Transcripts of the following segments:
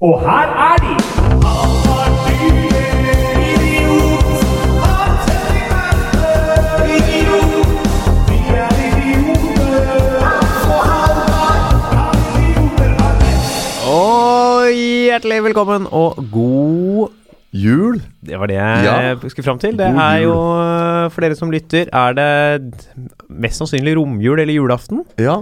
Og her er de! Og hjertelig velkommen og god Jul? Det var det jeg Ja. skulle fram til. Det God er jo, øh, for dere som lytter, er det mest sannsynlig romjul eller julaften. Ja.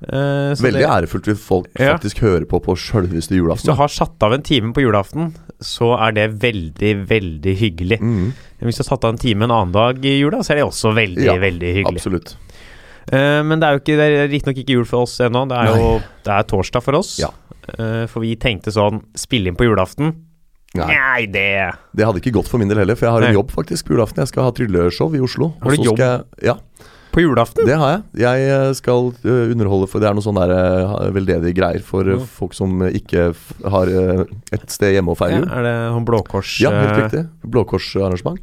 Så Veldig det, ærefullt hvis folk Ja. faktisk hører på på sjølveste Hvis du har satt av en time på julaften, så er det veldig, veldig hyggelig. Mm. Hvis du har satt av en time en annen dag i jula, så er det også veldig, Ja, veldig hyggelig. Absolutt. Uh, men det er jo ikke, det er riktignok ikke jul for oss ennå. Det er jo det er torsdag for oss. Ja. Uh, for vi tenkte sånn Spille inn på julaften? Nei, Nei, det det hadde ikke gått for min del heller, for jeg har en Nei. jobb faktisk på julaften. Jeg skal ha trylleshow i Oslo. Har du jobb? Jeg, ja, På julaften? det har jeg. Jeg eh, skal eh, underholde for Det er noe sånn der, eh, veldedige greier for mm. Folk som ikke har et sted hjemme å feire jul. er det sånn Blåkors Ja, helt riktig. Blåkorsarrangement.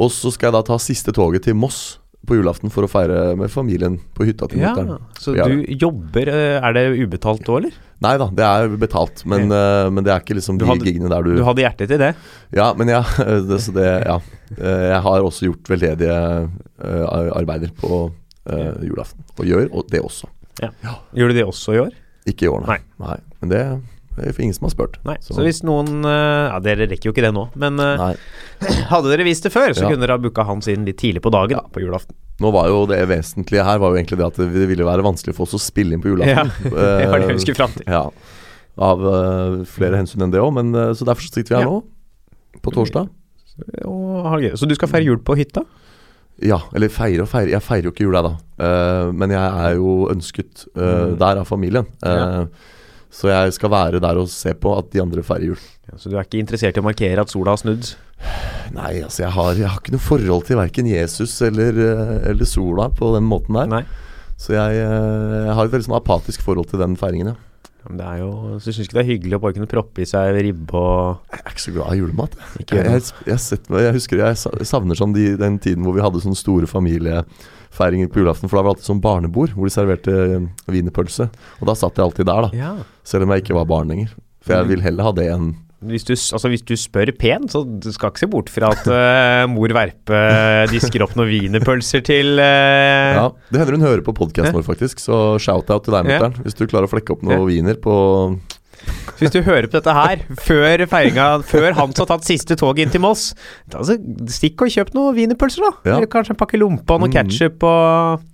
Og så skal jeg da ta siste toget til Moss på julaften for å feire med familien på hytta til Ja, så du jobber Er det ubetalt òg, eller? Nei da, det er betalt, men, uh, men det er ikke liksom de hadde- gigene der du Du hadde hjerte til det? Ja, men ja, det, så det, ja. Eh, Jeg har også gjort veldedige uh, arbeider på uh, julaften. Og gjør og det også. Gjør du det også i år? Ikke i år, nei. Nei. nei. Men det, det er ingen som har spurt. Nei. Så, hvis noen eh, Ja, dere rekker jo ikke det nå, men eh, Nei. hadde dere visst det før, så Ja. kunne dere ha booka han inn litt tidlig på dagen på julaften. Nå var jo det vesentlige her var jo egentlig det at det ville være vanskelig for oss å spille inn på julaften. Ja, Det var det vi Eh, skulle fram til. Ja. Av uh, flere hensyn enn det òg, men uh, så derfor sitter vi her Ja. nå. På torsdag. Så du skal feire jul på hytta? Ja, eller feire og feire. Jeg feirer jo ikke jula, da. uh, men jeg er jo ønsket eh, Mm. der av familien. Eh, Så jeg skal være der og se på at de andre feirer jul. Ja, så du er ikke interessert i å markere at sola har snudd? Nei, altså jeg har, jeg har ikke noe forhold til verken Jesus eller, eh, eller sola på den måten der. Nei. Så jeg, eh, jeg har et veldig sånn apatisk forhold til den feiringen, ja. Ja, Men det er jo Så syns ikke det er hyggelig å bare kunne proppe i seg ribbe og Jeg er ikke så glad i julemat. jeg. Jeg, jeg, setter jeg husker jeg savner sånn de, den tiden hvor vi hadde sånne store familiefeiringer på julaften. For da var det alltid sånn barnebord hvor de serverte eh, wienerpølse. Og da satt jeg alltid der, da. Ja. Selv om jeg ikke var barn lenger. For jeg vil heller ha det enn Hvis du, altså hvis du spør pent, så du skal ikke se bort fra at uh, mor Verpe disker opp noen wienerpølser til uh... Ja, Det hender hun hører på podkasten vår, faktisk. Så shout-out til deg, mutter'n. Hvis du klarer å flekke opp noe Ja. wiener på Hvis du hører på dette her før feiringa Før Hans har tatt siste toget inn til Moss, da så stikk og kjøp noen wienerpølser, da. Ja. Eller kanskje en pakke lompe og noe ketsjup ketchup og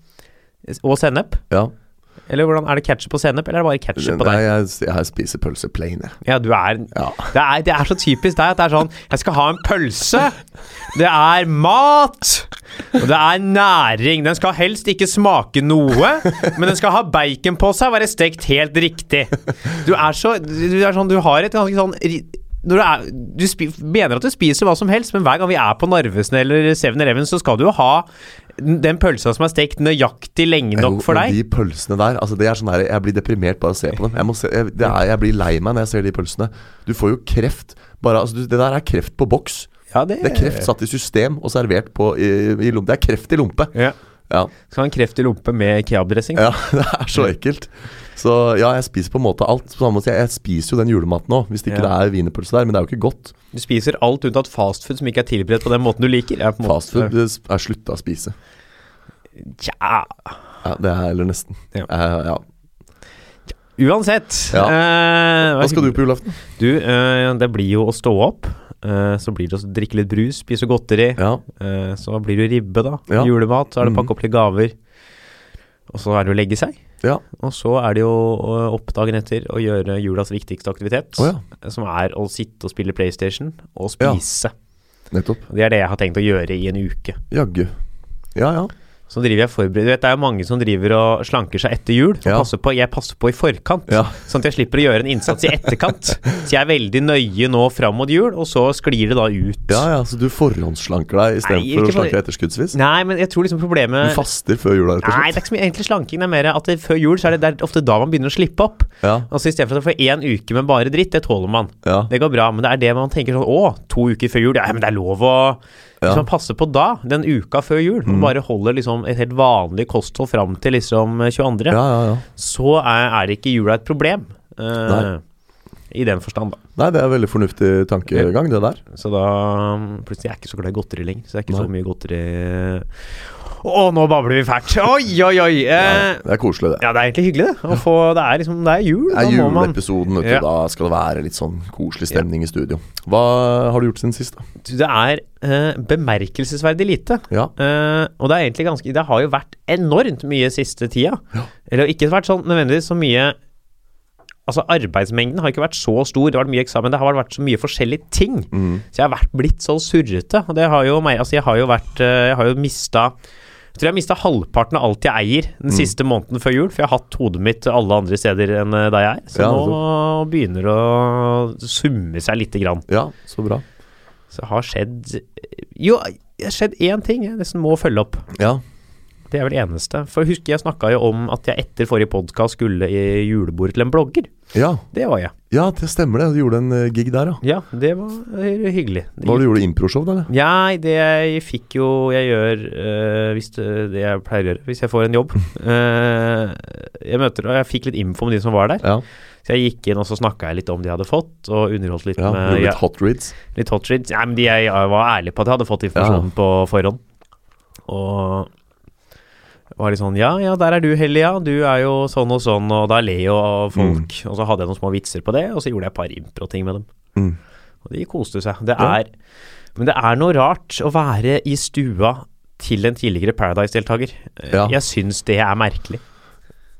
Og sennep. Ja. Eller hvordan er det ketchup og sennep, eller er det bare ketchup på Nei, deg? jeg, jeg spiser pølse plain, jeg. Ja, du er Ja. det er, det er så typisk deg at det er sånn Jeg skal ha en pølse. Det er mat. Og det er næring. Den skal helst ikke smake noe, men den skal ha bacon på seg og være stekt helt riktig. Du er så Du er sånn Du har et ganske sånn du, er, du mener at du spiser hva som helst, men hver gang vi er på Narvesen eller 7-Eleven, så skal du jo ha den pølsa som er stekt nøyaktig lenge nok for deg. De pølsene der, altså det er sånn der, jeg blir deprimert bare av å se på dem. Jeg, må se, jeg, det er, jeg blir lei meg når jeg ser de pølsene. Du får jo kreft. Bare, altså, det der er kreft på boks. Ja, det, Det er kreft satt i system og servert på i, i lompe. Det er kreft i lompe. Ja. Ja, Skal ha en kreft i lompe med kebabdressing. ja det er så ekkelt. Så ja, jeg spiser på en måte alt. På samme måte, jeg, jeg spiser jo den julematen òg, hvis det ikke Ja. det er wienerpølse der. Men det er jo ikke godt. Du spiser alt unntatt fastfood som ikke er tilberedt på den måten du liker. Er Fastfood er slutta å spise. Tja Ja, det er eller nesten. Ja. Uh, ja. Uansett. Ja. uh, Hva skal du på julaften? Du, uh, det blir jo å stå opp. så blir det å drikke litt brus, spise godteri. Ja, så blir det ribbe, da. Julemat. Så er det å Mhm. pakke opp litt gaver. Og så er det å legge seg. Ja. Og så er det jo oppdagen opp dagen etter å gjøre julas viktigste aktivitet. oh, ja. Som er å sitte og spille PlayStation og Ja. spise. Nettopp. Det er det jeg har tenkt å gjøre i en uke. Jaggu. Ja, ja. Så driver jeg forbered- Du vet, Det er jo mange som driver og slanker seg etter jul. Ja. passer på, jeg passer på i forkant, Ja. sånn at jeg slipper å gjøre en innsats i etterkant. så jeg er veldig nøye nå fram mot jul, og så sklir det da ut. Ja, ja, Så du forhåndsslanker deg istedenfor å slanke deg etterskuddsvis? Nei, men jeg tror liksom problemet Du faster før jula, Nei, det er ikke så mye egentlig slanking. Det er mer at det, før jul så er det, det er ofte da man begynner å slippe opp. Ja, Altså Istedenfor at man får én uke med bare dritt, det tåler man. ja, Det går bra, men det er det man tenker sånn Å, to uker før jul, ja, men det er lov å Hvis man passer på da, den uka før jul, og Mm. bare holder liksom et helt vanlig kosthold fram til liksom 22., ja, ja, ja. så er, er ikke jula et problem. Uh, i den forstand, da. Nei, det er en veldig fornuftig tankegang, det der. Så da Plutselig er jeg ikke så glad i godteri lenger. Så det er ikke så mye godteri Å, nå babler vi fælt! Oi, oi, oi! Eh, Det er koselig, det. ja, det er egentlig hyggelig, det. Å få, det er liksom Det er jul. Det er juleepisoden, vet du. Ja. Da skal det være litt sånn koselig stemning i studio. Hva har du gjort siden sist, da? Det er eh, bemerkelsesverdig lite. Ja. Eh, og det er egentlig ganske Det har jo vært enormt mye siste tida. Ja. Eller ikke vært sånn nødvendigvis så mye Altså Arbeidsmengden har ikke vært så stor. Det har vært mye eksamen. Det har vært så mye forskjellige ting. Mm. Så jeg har vært blitt så surrete. Og det har jo meg Altså, jeg har jo vært eh, Jeg har jo mista jeg tror jeg mista halvparten av alt jeg eier den Mm. siste måneden før jul, for jeg har hatt hodet mitt alle andre steder enn eh, der jeg er. Så Ja, nå begynner det å summe seg lite grann. Ja, så bra. Så har skjedd Jo, det har skjedd én ting jeg nesten må følge opp. Ja. Det er vel eneste. For husker jeg snakka jo om at jeg etter forrige podkast skulle i julebordet til en blogger. Ja, Det var jeg. ja det stemmer det. Du gjorde en eh, gig der, ja. Ja, det var hyggelig. Hva du gjorde? Improshow, da? eller? Ja, det jeg fikk jo Jeg gjør øh, hvis det, det jeg pleier å gjøre hvis jeg får en jobb. uh, jeg møter og jeg fikk litt info om de som var der. Ja. Så jeg gikk inn og så snakka jeg litt om de hadde fått, og underholdt litt ja. med Litt ja, hot reads. litt hot reads. Nei, men de jeg, jeg var ærlig på at jeg hadde fått informasjonen på forhånd. Og var litt sånn Ja, ja, der er du, Helly, ja. Du er jo sånn og sånn, og da ler jo folk. Og så hadde jeg noen små vitser på det, og så gjorde jeg et par impro-ting med dem. Mm. Og de koste seg. Det Ja. er Men det er noe rart å være i stua til en tidligere Paradise-deltaker. Ja. Jeg syns det er merkelig.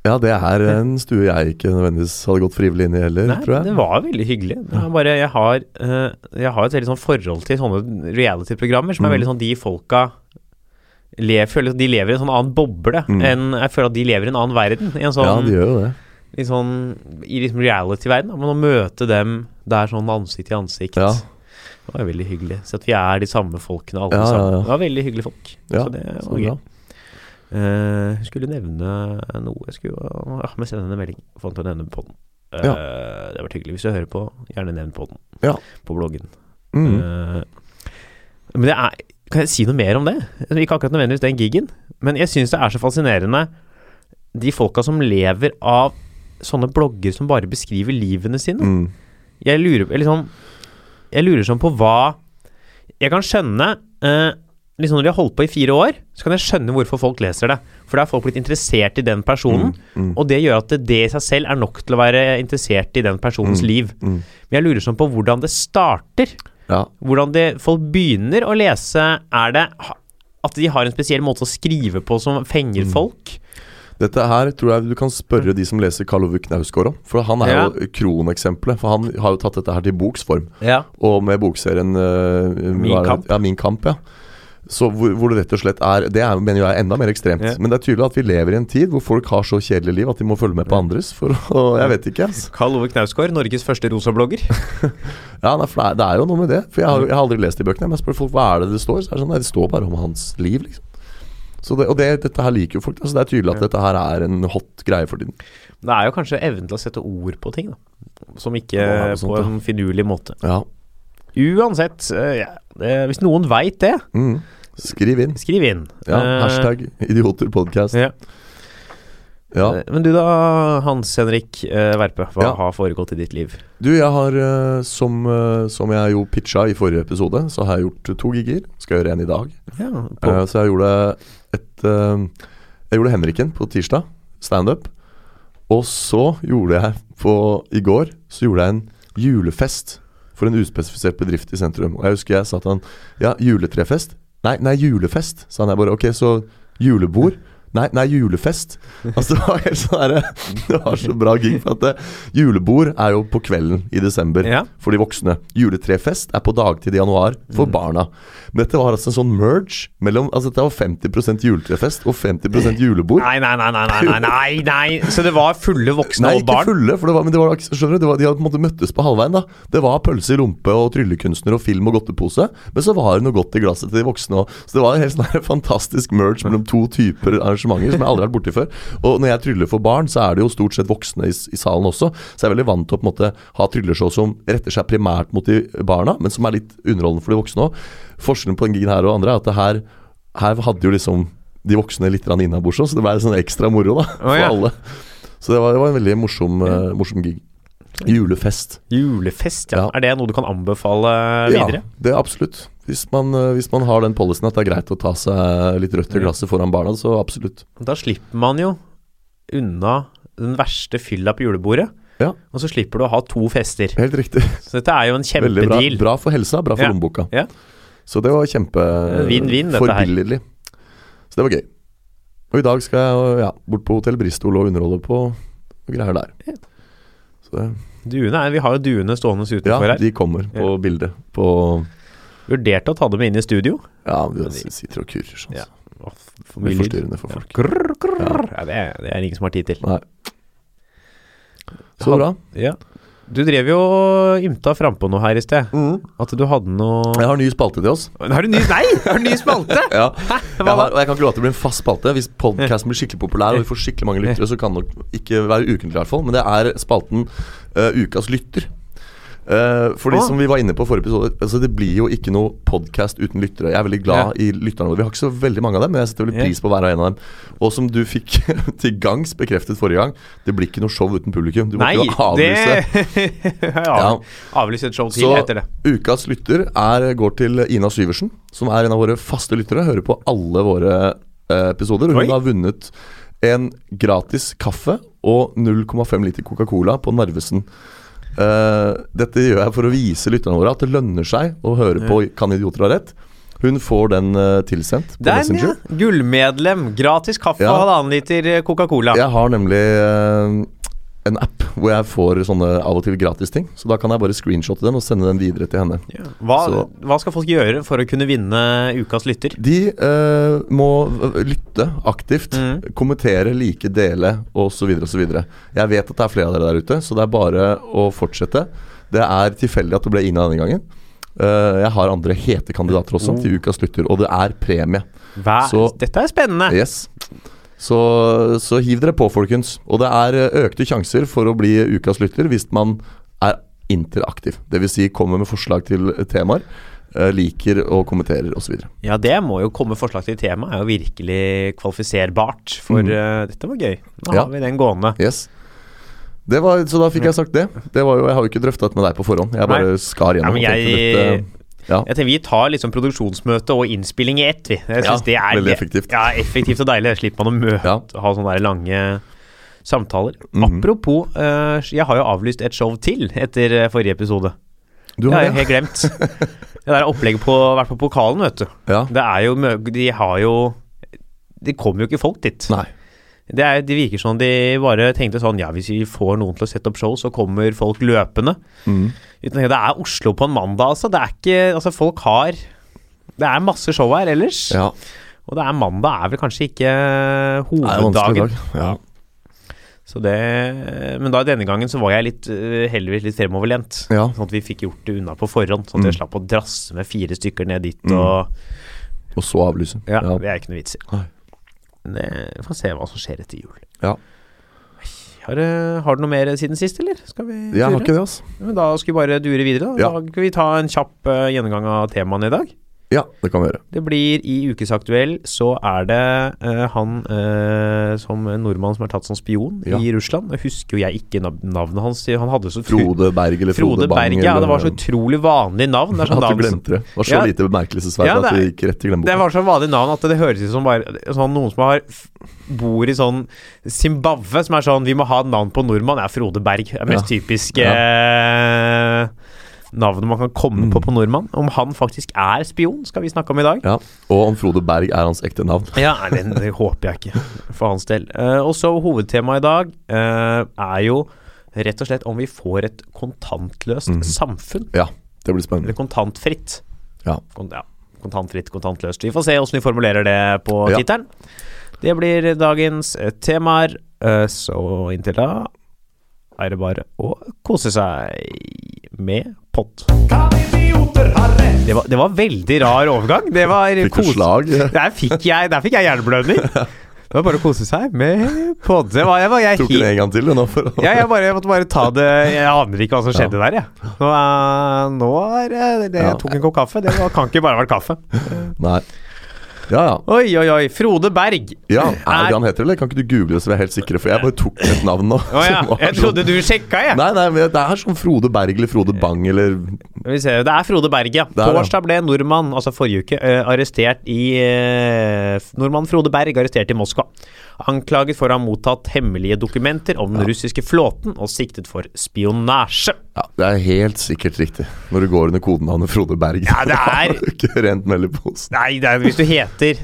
Ja, det er en stue jeg ikke nødvendigvis hadde gått frivillig inn i heller, Nei, tror jeg. det var veldig hyggelig. Bare, jeg, har, eh, jeg har et veldig sånn forhold til sånne reality-programmer som er Mm. veldig sånn de folka le, føler at de lever i en sånn annen boble Mm. enn jeg føler at de lever i en annen verden. I en Ja, sånn, de gjør jo det. i sånn I liksom reality-verden. Men å møte dem der sånn ansikt til ansikt Ja. Det var veldig hyggelig. Så at vi er de samme folkene alle Ja, ja, sammen. ja. Det var veldig hyggelige folk. Ja, så det var gøy. Eh, jeg skulle nevne noe. Jeg skulle ja, men sende en melding. Til å nevne på den. Uh, Ja. Det har vært hyggelig. Hvis du hører på, gjerne nevn på den. Ja. På bloggen. Mm. Uh, men det er Kan jeg si noe mer om det? Ikke akkurat nødvendigvis den gigen, men jeg syns det er så fascinerende de folka som lever av sånne blogger som bare beskriver livene sine. Mm. Jeg lurer liksom, Jeg lurer sånn på hva Jeg kan skjønne eh, Liksom Når de har holdt på i fire år, så kan jeg skjønne hvorfor folk leser det. For da er folk blitt interessert i den personen, Mm. og det gjør at det, det i seg selv er nok til å være interessert i den personens Mm. liv. Mm. Men jeg lurer sånn på hvordan det starter. Ja. Hvordan det, folk begynner å lese. Er det at de har en spesiell måte å skrive på som fenger Mm. folk? Dette her tror jeg du kan spørre de som leser Karl Ove Knausgård om. For han er Ja. jo kroneksempelet. For han har jo tatt dette her til boksform. Ja. Og med bokserien uh, Min? Kamp. Ja, Min kamp, ja. Så hvor, hvor det rett og slett er Det er, mener jeg er enda mer ekstremt. Yeah. Men det er tydelig at vi lever i en tid hvor folk har så kjedelig liv at de må følge med på andres. For å, Jeg vet ikke, altså. Karl Ove Knausgård, Norges første rosablogger. Ja, nei, for det, er, er jo noe med det. For jeg har, jeg har aldri lest de bøkene. Men jeg spør folk hva er det det står, så er det sånn Nei, det står bare om hans liv, liksom. Så det, og det, dette her liker jo folk. Altså det er tydelig at dette her er en hot greie for tiden. Det er jo kanskje evnen til å sette ord på ting, da. Som ikke noe sånt, på en finurlig måte. Ja. Uansett, eh, ja, det, hvis noen veit det, Mm. Skriv inn. skriv inn. Ja, Eh, hashtag idioterpodkast. ja. Ja. Eh, Men du da, Hans Henrik eh, Verpe. Hva Ja. har foregått i ditt liv? Du, jeg har, som, som jeg jo pitcha i forrige episode, så har jeg gjort to gigger. Skal gjøre en i dag. Ja, så jeg gjorde et Jeg gjorde Henriken på tirsdag. Standup. Og så gjorde jeg på I går så gjorde jeg en julefest for en uspesifisert bedrift i sentrum. Og jeg husker jeg sa til han Ja, juletrefest? Nei, nei, julefest, sa han. Jeg bare Ok, så julebord? Nei, nei, julefest. Altså Det var helt sånn der, Det var så bra gig. For at det, julebord er jo på kvelden i desember Ja. for de voksne. Juletrefest er på dagtid i januar for Mm. barna. Men dette var altså en sånn merge mellom Altså dette var 50% juletrefest og 50 julebord. Nei, nei, nei, nei, nei, nei, nei, nei. Så det var fulle voksne Nei, og ikke barn? fulle, for det var, men det var, skjønner du, det var, de hadde på en måte møttes på halvveien. da Det var pølse i rumpe og tryllekunstner og film og godtepose, men så var det noe godt i glasset til de voksne òg. Så det var en helt sånn fantastisk merge mellom to typer arrangementer som jeg aldri har vært borti før. Og når jeg tryller for barn, så er det jo stort sett voksne i, i salen også, så jeg er veldig vant til å på en måte ha trylleshow som retter seg primært mot de barna, men som er litt underholdende for de voksne òg. Forskjellen på den gigen her og andre er at det her, her hadde jo liksom de voksne litt innabords òg, så det ble sånn ekstra moro da for oh, ja. alle. Så det var, det var en veldig morsom, uh, morsom gig. Julefest. Julefest, ja. Ja. Er det noe du kan anbefale videre? Ja, det er absolutt. Hvis man, eh, hvis man har den policyen at det er greit å ta seg litt rødt i glasset foran barna, så absolutt. Da slipper man jo unna den verste fylla på julebordet. Ja. Og så slipper du å ha to fester. Helt riktig. Så dette er jo en Veldig bra. Bra for helsa, bra for Ja. lommeboka. Ja. Så det var kjempe Vinn-vinn, dette her. forbilledlig. Så det var gøy. Og i dag skal jeg ja, bort på Hotell Bristol og underholde på og greier der. Ja. Så det, Duene er, Vi har jo duene stående utenfor her. Ja, de kommer på bildet. På Vurderte å ta dem inn i studio. Ja, Men de- sitter og kurrer sånn. Ja. For mye forstyrrende for folk. Grrr, grrr. Ja, det, er, det er ingen som har tid til. Nei. Så bra. Ja. Du drev jo og ymta frampå noe her i sted. At du hadde noe Jeg har ny spalte til oss. Har du ny Nei! Har du ny spalte? Ja. Hæ? Jeg, har, og jeg kan ikke love at det blir en fast spalte. Hvis podcasten blir skikkelig populær og vi får skikkelig mange lyttere, så kan det nok ikke være ukentlig, i hvert fall. Men det er spalten uh, Ukas lytter. Uh, fordi ah. som vi var inne på forrige episode, altså det blir jo ikke noe podkast uten lyttere. Jeg er veldig glad i lytterne våre. Vi har ikke så veldig mange av dem, men jeg setter veldig Ja. pris på hver og en av dem. Og som du fikk til gangs bekreftet forrige gang, det blir ikke noe show uten publikum. Du må Nei, ikke avlyse. det ja. Ja. Avlyse et show til Så etter det. ukas lytter er, går til Ina Syversen, som er en av våre faste lyttere. Hører på alle våre eh, episoder. Hun Oi. har vunnet en gratis kaffe og 0,5 liter Coca-Cola på Narvesen. Eh, dette gjør jeg for å vise lytterne våre at det lønner seg å høre på Kan idioter ha rett. Hun får den uh, tilsendt på Den, ja. Gullmedlem. Gratis kaffe Ja. og halvannen liter eh, Coca-Cola. Jeg har nemlig eh, en app hvor jeg får sånne av og til gratis ting. Så da kan jeg bare screenshotte den og sende den videre til henne. Ja. Hva, hva skal folk gjøre for å kunne vinne ukas lytter? De eh, må lytte aktivt, Mm. kommentere, like, dele osv. osv. Jeg vet at det er flere av dere der ute, så det er bare å fortsette. Det er tilfeldig at det ble Ina denne gangen. Uh, jeg har andre hete kandidater også Oh. til ukas lytter, og det er premie. Hva? Så- Dette er spennende. Yes. Så, så hiv dere på, folkens. Og det er eh, økte sjanser for å bli ukas lytter hvis man er interaktiv. Dvs. Si kommer med forslag til temaer, eh, liker og kommenterer osv. Ja, det må jo komme forslag til tema. Er jo virkelig kvalifiserbart. For Mm. uh, dette var gøy. Nå Ja. har vi den gående. Yes. Det var, så da fikk jeg sagt det. det var jo, jeg har jo ikke drøfta det med deg på forhånd. Jeg bare skar gjennom. Ja, men jeg, ja. jeg tenker Vi tar liksom produksjonsmøte og innspilling i ett, vi. Jeg synes det er veldig effektivt. Ja, effektivt og deilig. Slipper man å møte ha sånne der lange samtaler. Mhm. Apropos, eh, jeg har jo avlyst et show til etter eh, forrige episode. Du har det? jeg har helt glemt. Det der opplegget på, vært på pokalen, vet du. Ja. Det er jo De har jo Det kommer jo ikke folk dit. Nei. Det, er, det virker som de bare tenkte sånn Ja, hvis vi får noen til å sette opp show, så kommer folk løpende. Mm. Det er Oslo på en mandag, altså. Det er ikke Altså, folk har Det er masse show her ellers. Ja. Og det er mandag er vel kanskje ikke er hoveddagen. dag. Ja. Så det Men da denne gangen så var jeg litt øh, heldigvis litt fremoverlent. Ja. Sånn at vi fikk gjort det unna på forhånd. Sånn at jeg Mm. slapp å drasse med fire stykker ned dit Mm. og Og så avlyse. Ja, Ja. det er ikke noe vits i. Det- Vi får se hva som skjer etter jul. Ja. Har, du- har du noe mer siden sist, eller? Skal vi Jeg har ikke det, altså. Men da skal vi bare dure videre. Da, Ja. da skal vi ta en kjapp uh, gjennomgang av temaene i dag. Ja, det kan vi gjøre. Det blir i Ukesaktuell så er det uh, han uh, som nordmann som er tatt som spion Ja. i Russland. Jeg husker jo jeg ikke navnet hans. Han hadde så Frode Berg eller Frode, Frode Bang. Berg, ja. Det var så utrolig vanlig navn. Det sånn At du glemte det. Det var så Ja. lite bemerkelsesverdig Ja, at det det er- gikk rett i glemmeboka. Det var så vanlig navn at det høres ut som bare sånn noen som har bor i sånn Zimbabwe, som er sånn Vi må ha navn på nordmann. Det er Frode Berg. Det er mest typisk. eh, navnet man kan komme Mm. på på nordmann. Om han faktisk er spion, skal vi snakke om i dag. Ja, Og om Frode Berg er hans ekte navn. Ja, det, det håper jeg ikke, for hans del. Uh, og så hovedtemaet i dag uh, er jo rett og slett om vi får et kontantløst mm. samfunn. Ja, det blir spennende. Eller kontantfritt. Ja. Kon ja. Kontantfritt, kontantløst. Vi får se åssen vi formulerer det på Ja. tittelen. Det blir dagens eh, temaer, så inntil da er det bare å kose seg med pott. Det var, det var veldig rar overgang. Det var Fikk du kos- slag? Der fikk jeg, der fikk jeg hjerneblødning. Det var bare å kose seg med var, jeg, var, jeg, Tok det en gang til, du, nå. For å... ja, jeg, bare, jeg måtte bare ta det Jeg aner ikke hva som skjedde der, jeg. Nå, er- nå er det, det, Jeg tok en kopp kaffe. Det var, kan ikke bare ha vært kaffe. Nei. Ja, ja. Oi, oi, oi. Frode Berg. ja er det han heter, eller? Kan ikke du google det, så vi er helt sikre? For jeg bare tok et navn nå. Oh, ja. som Jeg sånn- trodde du sjekka, jeg. Nei, nei, men det er sånn Frode Berg eller Frode Bang eller vi ser, Det er Frode Berg, ja. Torsdag ble nordmann, altså forrige uke, eh, arrestert i eh, Nordmann Frode Berg arrestert i Moskva. Anklaget for å ha mottatt hemmelige dokumenter om den russiske flåten og siktet for spionasje. Ja, det er helt sikkert riktig. Når du går under kodenavnet Frode Berg. Ja, det er- ikke rent mel i posen. Nei, det er, hvis du heter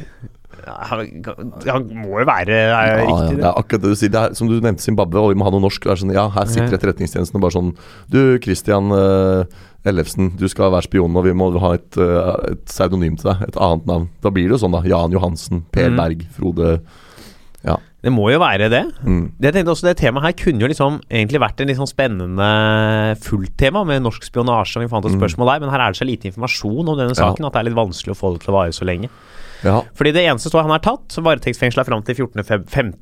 han, må jo være er Ja, ja, riktig, Ja, det. er akkurat det du sier. Det er, som du nevnte Zimbabwe, og vi må ha noe norsk. Det er sånn, ja, her sitter Etterretningstjenesten og bare sånn Du, Christian uh, Ellefsen, du skal være spion, og vi må ha et, uh, et pseudonym til deg. Et annet navn. Da blir det jo sånn, da. Jan Johansen, Per Mm. Berg, Frode Ja. Det må jo være det. Mm. Det, jeg tenkte også, det temaet her kunne jo liksom egentlig vært en litt sånn spennende fulltema med norsk spionasje, om vi fant et Mm. spørsmål der, men her er det så lite informasjon om denne Ja. saken at det er litt vanskelig å få det til å vare så lenge. Ja. Fordi det eneste står han er tatt, varetektsfengsla fram til 14. Feb 5.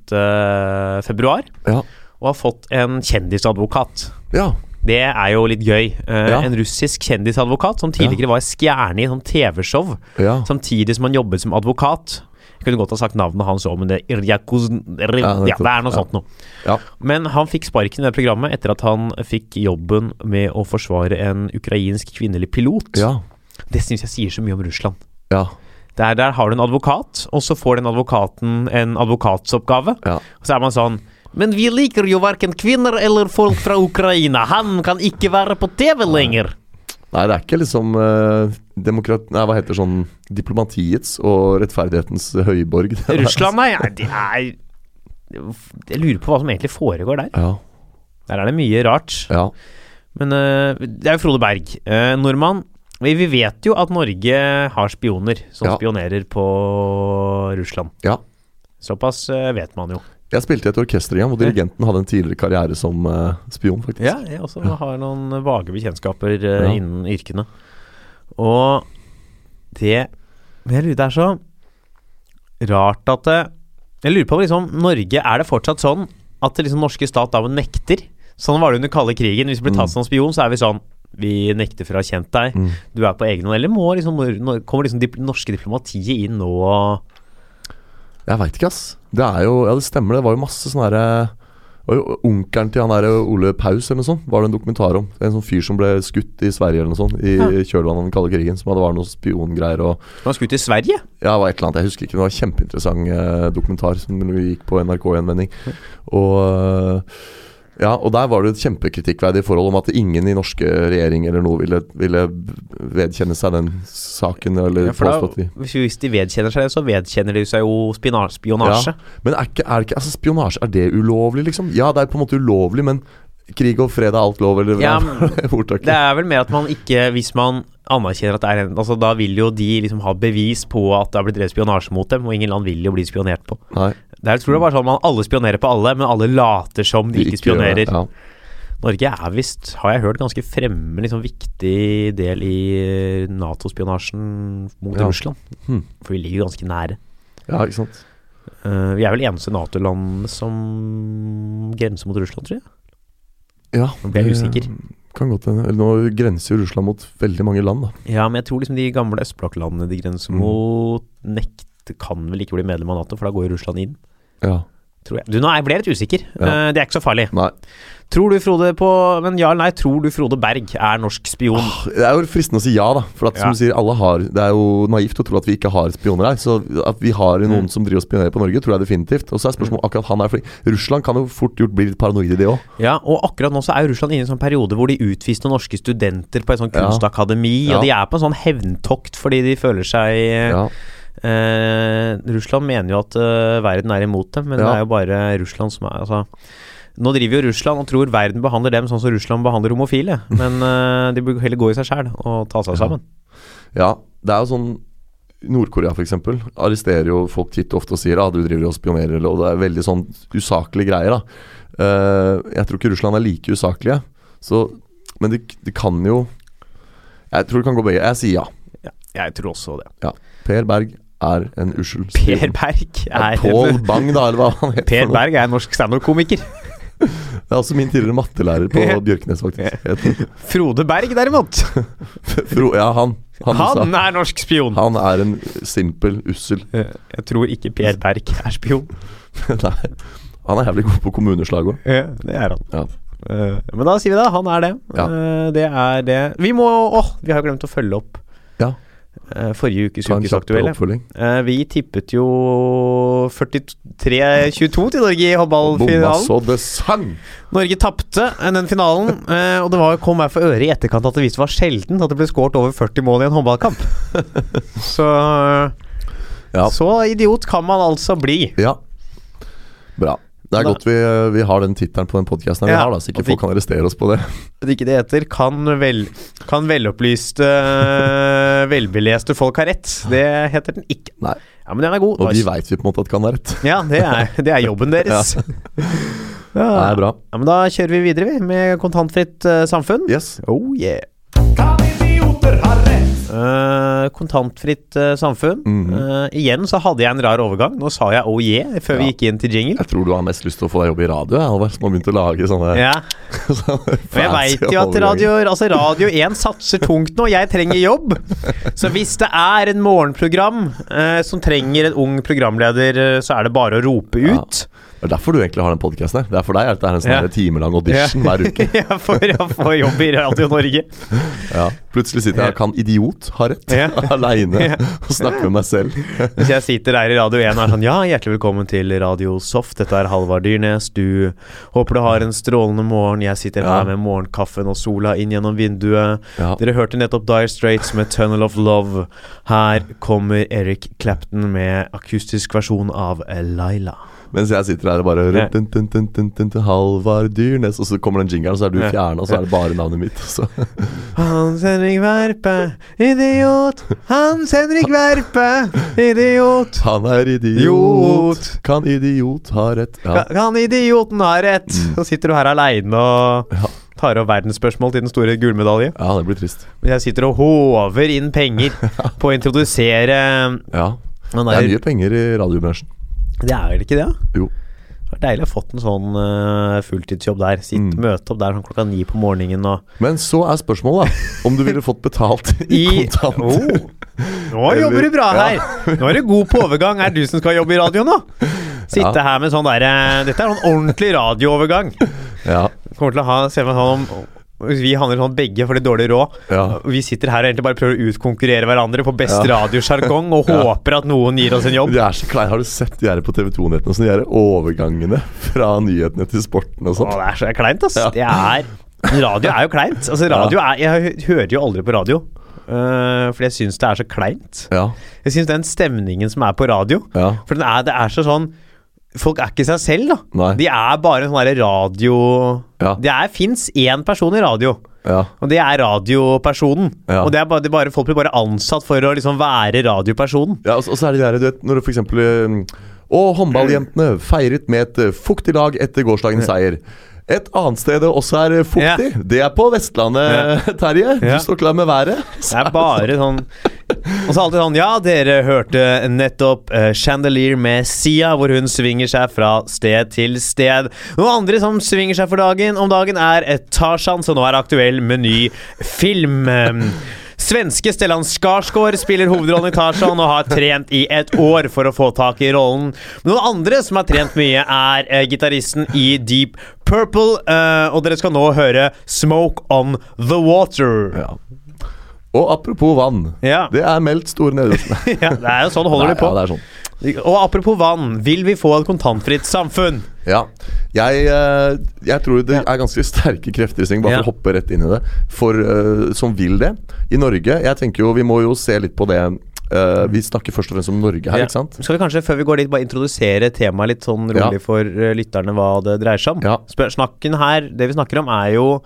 februar, Ja. og har fått en kjendisadvokat. ja. Det er jo litt gøy. Uh, Ja. En russisk kjendisadvokat som tidligere var stjerne i sånn TV-show, ja. samtidig som han jobbet som advokat. Jeg kunne godt ha sagt navnet hans òg, men det Irjakuz... Ja, det er noe Ja. sånt noe. Ja. Men han fikk sparken i det programmet etter at han fikk jobben med å forsvare en ukrainsk kvinnelig pilot. Ja. Det syns jeg sier så mye om Russland. Ja. Der, der har du en advokat, og så får den advokaten en advokatsoppgave. ja. Og så er man sånn Men vi liker jo verken kvinner eller folk fra Ukraina. Han kan ikke være på TV lenger. Nei, det er ikke liksom eh, demokrat... Nei, hva heter sånn Diplomatiets og rettferdighetens høyborg. Russland, nei. Det er Jeg lurer på hva som egentlig foregår der. Ja. Der er det mye rart. Ja. Men uh, det er jo Frode Berg. Uh, nordmann. Vi, vet jo at Norge har spioner som Ja. spionerer på Russland. ja. Såpass uh, vet man jo. Jeg spilte i et orkester igjen hvor dirigenten hadde en tidligere karriere som spion, faktisk. Ja, jeg også har noen vage bekjentskaper innen yrkene. Og det jeg lurer, det er så rart at det Jeg lurer på liksom Norge, er det fortsatt sånn at liksom norske stat da nekter? Sånn var det under kalde krigen. Hvis vi blir tatt som spion, så er vi sånn Vi nekter for å ha kjent deg. Mm. Du er på egen hånd. Eller må liksom, kommer liksom det norske diplomatiet inn nå Jeg veit ikke, ass. Det er jo Ja, det stemmer, det var jo masse sånn herre jo Onkelen til han der Ole Paus eller noe sånt, var det en dokumentar om. En sånn fyr som ble skutt i Sverige eller noe sånt, i Ja. kjølvannet av den kalde krigen. Som hadde vært noen spiongreier og Han var skutt i Sverige? Ja, det var et eller annet, jeg husker ikke. Det var en kjempeinteressant eh, dokumentar som gikk på NRK i en vending. Og eh, ja, og der var det et kjempekritikkverdig forhold om at ingen i norske regjering eller noe ville, ville vedkjenne seg den saken. Eller Ja, for da, hvis, de vedkjenner seg det, så vedkjenner de seg jo spionasje. spionasje. Men er, ikke, er ikke altså Spionasje, er det ulovlig, liksom? Ja, det er på en måte ulovlig, men krig og fred er alt lov, eller Ja, ordtaket? Det er vel mer at man ikke Hvis man anerkjenner at det er en Altså Da vil jo de liksom ha bevis på at det har blitt drevet spionasje mot dem, og ingen land vil jo bli spionert på. Nei, Det er, jeg tror det er bare sånn man alle spionerer på alle, men alle later som de ikke ikke spionerer. Ja. Norge er visst, har jeg hørt, ganske fremme, liksom viktig del i Nato-spionasjen mot Ja. Russland. Hm. For vi ligger ganske nære. ja, ikke sant. Uh, vi er vel eneste Nato-land som grenser mot Russland, tror jeg. Ja, Nå ble jeg usikker. Kan godt hende. Nå grenser jo Russland mot veldig mange land, da. Ja, men jeg tror liksom de gamle østblokklandene de grenser Mm. mot, nekt, kan vel ikke bli medlem av Nato, for da går jo Russland inn. Ja. Tror jeg. Du, nå jeg ble litt usikker. Ja. Eh, det er ikke så farlig. Nei. Tror du Frode på Men ja eller nei, tror du Frode Berg er norsk spion? Det er jo fristende å si ja, da. For at, Ja. som du sier, alle har Det er jo naivt å tro at vi ikke har spioner her. Så at vi har noen Mm. som driver og spionerer på Norge, tror jeg definitivt. Og så er spørsmålet akkurat han er fordi Russland kan jo fort gjort bli litt paranoide, det òg. Ja, og akkurat nå så er jo Russland inne i en sånn periode hvor de utviste norske studenter på et sånt Ja. kunstakademi, Ja. og de er på en sånn hevntokt fordi de føler seg Ja. Eh, Russland mener jo at eh, verden er imot dem, men Ja. det er jo bare Russland som er Altså nå driver jo Russland og tror verden behandler dem sånn som Russland behandler homofile, men eh, de burde heller gå i seg sjæl og ta seg Ja. sammen. ja. Det er jo sånn Nord-Korea f.eks. arresterer jo folk titt og ofte og sier at ah, du driver og spionerer, og det er veldig sånn usaklige greier. da Eh, Jeg tror ikke Russland er like usaklige, så Men det, de kan jo Jeg tror det kan gå begge. Jeg sier ja. Ja, jeg tror også det. Per Berg er en ussel Per. Berg er Pål Bang, da, eller hva han heter. Per. Berg er en norsk standup-komiker. Det er også min tidligere mattelærer på Bjørknes, faktisk. Frode Berg, derimot. Fro, ja, han. Han, Han er norsk spion! han er en simpel, ussel Jeg tror ikke Per Berg er spion. Nei. Han er jævlig god på kommuneslag òg. Ja, det er han. Ja. Eh, Men da sier vi det. Han er det. Ja. Eh, Det er det. Vi må Åh, vi har glemt å følge opp forrige ukes ukesaktuelle. Eh, Vi tippet jo 43-22 til Norge i håndballfinalen. Norge tapte eh, den finalen, eh, og det var, kom meg for øre i etterkant at det visst var sjelden at det ble skåret over 40 mål i en håndballkamp. så Ja. Så idiot kan man altså bli. Ja. Bra. Det er Da- godt vi, vi har den tittelen på den podkasten vi har, da, så ikke folk kan arrestere oss på det. At ikke det heter kan, vel, kan velopplyste, eh, velbeleste folk ha rett. Det heter den ikke. Nei. Ja, Men den er god. Og de veit vi på en måte at kan ha rett. Ja, det er, det er jobben deres. Det er bra. Ja, men da kjører vi videre, vi, med kontantfritt uh, samfunn. Yes. Oh yeah. Eh, kontantfritt uh, samfunn. Mm -hmm. uh, igjen så hadde jeg en rar overgang. Nå sa jeg oh yeah før vi gikk inn til jingle. Jeg tror du har mest lyst til å få deg jobb i radio, jeg, Halvard. Som har begynt å lage sånne, Ja, sånne og jeg veit jo at radio, altså radio 1 satser tungt nå. Jeg trenger jobb. Så hvis det er en morgenprogram eh, som trenger en ung programleder, så er det bare å rope Ja. Det er derfor du egentlig har den podkasten her. Det er for deg at det er en sånn Ja. timelang audition hver uke. ja, for å få jobb i Radio Norge. Ja. Plutselig sitter jeg og kan idiot ha rett, Ja. aleine, og snakker med meg selv. Hvis jeg sitter der i Radio 1 og er sånn Ja, hjertelig velkommen til Radio Soft. Dette er Halvard Dyrnes. Du håper du har en strålende morgen. Jeg sitter her med morgenkaffen og sola inn gjennom vinduet. Dere hørte nettopp Dire Straits med 'Tunnel of Love'. Her kommer Eric Clapton med akustisk versjon av Laila. Mens jeg sitter her og bare dun, dun, dun, Halvard Dyrnes, og så kommer den jingeren, så er du Ja. og så er det bare navnet mitt. Så. Hans Henrik Verpe, idiot. Hans Henrik Verpe, idiot. Han er idiot. Kan idiot ha rett? Ja. Kan idioten ha rett? Så sitter du her aleine og Ja. tar opp verdensspørsmål til den store gullmedalje. ja, det blir trist. Jeg sitter og håver inn penger på å introdusere Ja. Det er mye penger i radiobransjen. Det er vel ikke det? da? Jo. Det var deilig å ha fått en sånn uh, fulltidsjobb der. Sitt, Mm. Møte opp der sånn klokka ni på morgenen og Men så er spørsmålet, da, om du ville fått betalt i, I- kontanter. Oh. Nå jobber du bra her! Nå er du god på overgang. Er det du som skal jobbe i radio nå? Sitte Ja. her med sånn derre Dette er sånn ordentlig radioovergang. Ja, Kommer til å ha Se meg sånn om vi handler sånn begge for det dårlig råd. ja. Vi sitter her og egentlig bare prøver å utkonkurrere hverandre på best Ja. radiosjargong og Ja. håper at noen gir oss en jobb. Det er så klein. Har du sett de her på TV 2-nettene? Sånn, de her overgangene fra nyhetene til sporten og sånn? det er så kleint, ass. Det er Radio er jo kleint. Altså, radio er Jeg hører jo aldri på radio. Uh, fordi jeg syns det er så kleint. Ja. Jeg syns den stemningen som er på radio. For den er, det er så sånn Folk er ikke seg selv, da. Nei. De er bare en sånn derre radio Ja. Det er fins én person i radio. Ja. Og det er radiopersonen. Ja. Og det er bare, det er bare folk blir bare ansatt for å liksom være radiopersonen. ja og, så- og så er det der, du vet, når du for eksempel eh, håndballjentene feiret med et eh, fuktig lag etter gårsdagens seier. Et annet sted det også er fuktig, ja. det er på Vestlandet, Terje. Ja. Du står klar med været. Det er bare sånn Og så alltid sånn Ja, dere hørte nettopp uh, Chandelier med Sia, hvor hun svinger seg fra sted til sted. Noen andre som svinger seg for dagen om dagen, er Tarzan, som nå er aktuell med ny film. Eh, Svenske Stellan Skarsgård spiller hovedrollen i Tarzan og har trent i et år for å få tak i rollen. Noen andre som har trent mye, er uh, gitaristen i Deep Purple, Uh, og dere skal nå høre Smoke On The Water. Ja. Og apropos vann. Ja. Det er meldt store nedbørsler. ja, det er jo sånn holder de på. Ja, det er sånn. Og apropos vann, vil vi få et kontantfritt samfunn? Ja. Jeg, eh, jeg tror det er ganske sterke krefter i sving, bare Ja. for å hoppe rett inn i det, for, uh, som vil det. I Norge Jeg tenker jo, vi må jo se litt på det Uh, Vi snakker først og fremst om Norge her, Ja. ikke sant? Skal vi kanskje, før vi går dit, bare introdusere temaet litt sånn rolig Ja. for uh, lytterne hva det dreier seg om? Ja. Snakken her, Det vi snakker om, er jo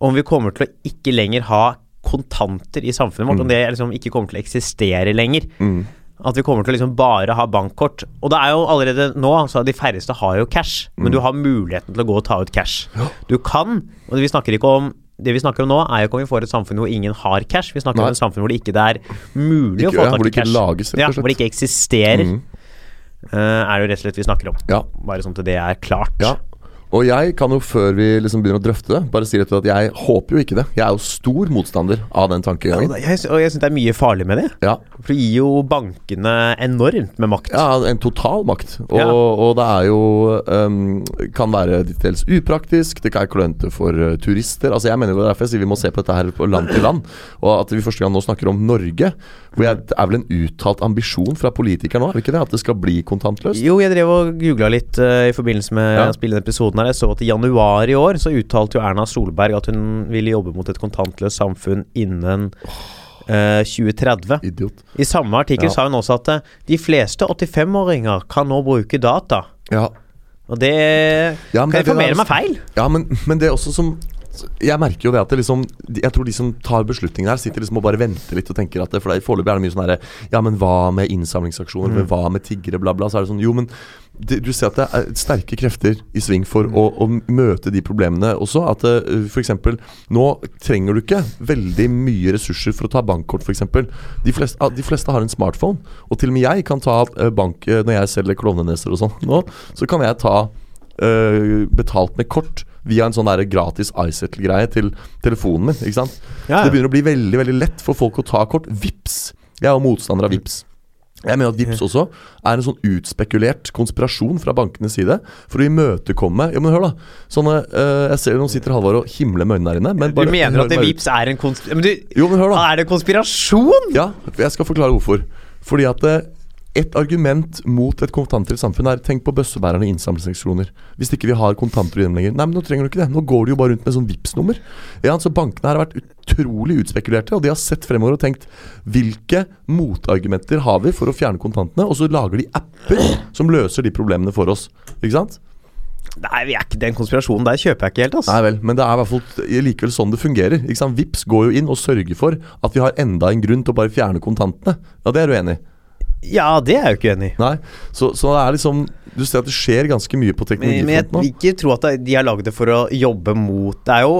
om vi kommer til å ikke lenger ha kontanter i samfunnet vårt. Om det liksom ikke kommer til å eksistere lenger. Mm. At vi kommer til å liksom bare ha bankkort. Og det er jo allerede nå, så de færreste har jo cash, men Mm. du har muligheten til å gå og ta ut cash. Du kan, og vi snakker ikke om det vi snakker om nå, er jo ikke om vi får et samfunn hvor ingen har cash. Vi snakker Nei. om et samfunn hvor det ikke er mulig Ikke- å få tak i ikke cash. lages, ja, hvor det ikke eksisterer. Mm. Uh, er det jo rett og slett vi snakker om. Ja. Bare sånn at det er klart. ja. Og jeg kan jo, før vi liksom begynner å drøfte det, bare si rett og slett at jeg håper jo ikke det. Jeg er jo stor motstander av den tankegangen. Jeg, og jeg syns det er mye farlig med det. Ja, For det gir jo bankene enormt med makt. ja en total makt. Og, Ja. og det er jo um, Kan være dels upraktisk, det kan være klønete for uh, turister. Altså Jeg mener jo derfor jeg sier vi må se på dette her på land til land. Og at vi første gang nå snakker om Norge. Hvor jeg, Det er vel en uttalt ambisjon fra politikere nå, er det ikke det? At det skal bli kontantløst? Jo, jeg drev og googla litt uh, i forbindelse med Ja. å spille den episoden her. Jeg så at i januar i år så uttalte jo Erna Solberg at hun ville jobbe mot et kontantløst samfunn innen eh, 2030. Idiot. I samme artikkel Ja. sa hun også at eh, de fleste 85-åringer kan nå bruke data. Ja, Og det Ja, men kan det er det informere meg feil. Ja, men, men det er også som Jeg merker jo det at det liksom de- Jeg tror de som tar beslutningen her, sitter liksom og bare venter litt og tenker at det, For det- foreløpig er det mye sånn herre Ja, men hva med innsamlingsaksjoner? Men hva med tiggere? Bla, bla. Så er det sånn Jo, men du ser at det er sterke krefter i sving for å, å møte de problemene også. At uh, f.eks. nå trenger du ikke veldig mye ressurser for å ta bankkort, f.eks. De, fleste- ah, de fleste har en smartphone. Og til og med jeg kan ta eh, bank eh, når jeg selger klovneneser og sånn. Nå så kan jeg ta øh, betalt med kort via en sånn der gratis iSettle-greie til telefonen min. Ikke sant? Ja, Så det begynner å bli veldig veldig lett for folk å ta kort. Vips. Jeg er jo motstander av Vips. Jeg mener at Vips også er en sånn utspekulert konspirasjon fra bankenes side for å imøtekomme Jo, men hør, da. Sånne uh, Jeg ser noen sitter Halvor og himler med øynene der inne. Men Du mener at det. Vips er en konspirasjon? Men du, Jo, men hør, da. er det konspirasjon? Ja, jeg skal forklare hvorfor. Fordi at eh, et argument mot et kontantfritt samfunn er Tenk på bøssebærerne i innsamlingsseksjoner. Hvis ikke vi har kontanter i dem lenger. Nei, men nå trenger du ikke det. Nå går du jo bare rundt med sånn Vipps-nummer. Ja, så Bankene her har vært utrolig utspekulerte, og de har sett fremover og tenkt Hvilke motargumenter har vi for å fjerne kontantene? Og så lager de apper som løser de problemene for oss. Ikke sant? Nei, vi er ikke den konspirasjonen der kjøper jeg ikke helt, altså. Nei vel, men det er i hvert fall likevel sånn det fungerer. Ikke sant? Vips går jo inn og sørger for at vi har enda en grunn til å bare fjerne kontantene. Ja, det er du enig i? Ja, det er jeg jo ikke enig i. Nei, så, så det er liksom Du ser at det skjer ganske mye på Men, men jeg vil ikke tro at de har lagd det for å jobbe mot Det er jo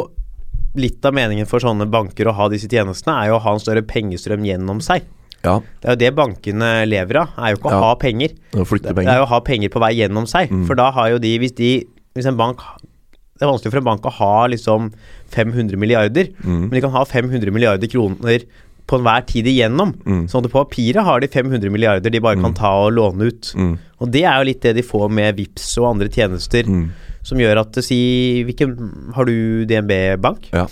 litt av meningen for sånne banker å ha disse tjenestene, er jo å ha en større pengestrøm gjennom seg. Ja, Det er jo det bankene lever av, er jo ikke å Ja. ha penger. å flytte Det er jo å ha penger på vei gjennom seg. Mm. For da har jo de Hvis de Hvis en bank Det er vanskelig for en bank å ha liksom 500 milliarder, Mm. men de kan ha 500 milliarder kroner på enhver tid igjennom. Mm. Sånn at på papiret har de 500 milliarder de bare kan ta og låne ut. Mm. Og det er jo litt det de får med VIPS og andre tjenester, Mm. som gjør at Si hvilken Har du DNB-bank? Ja.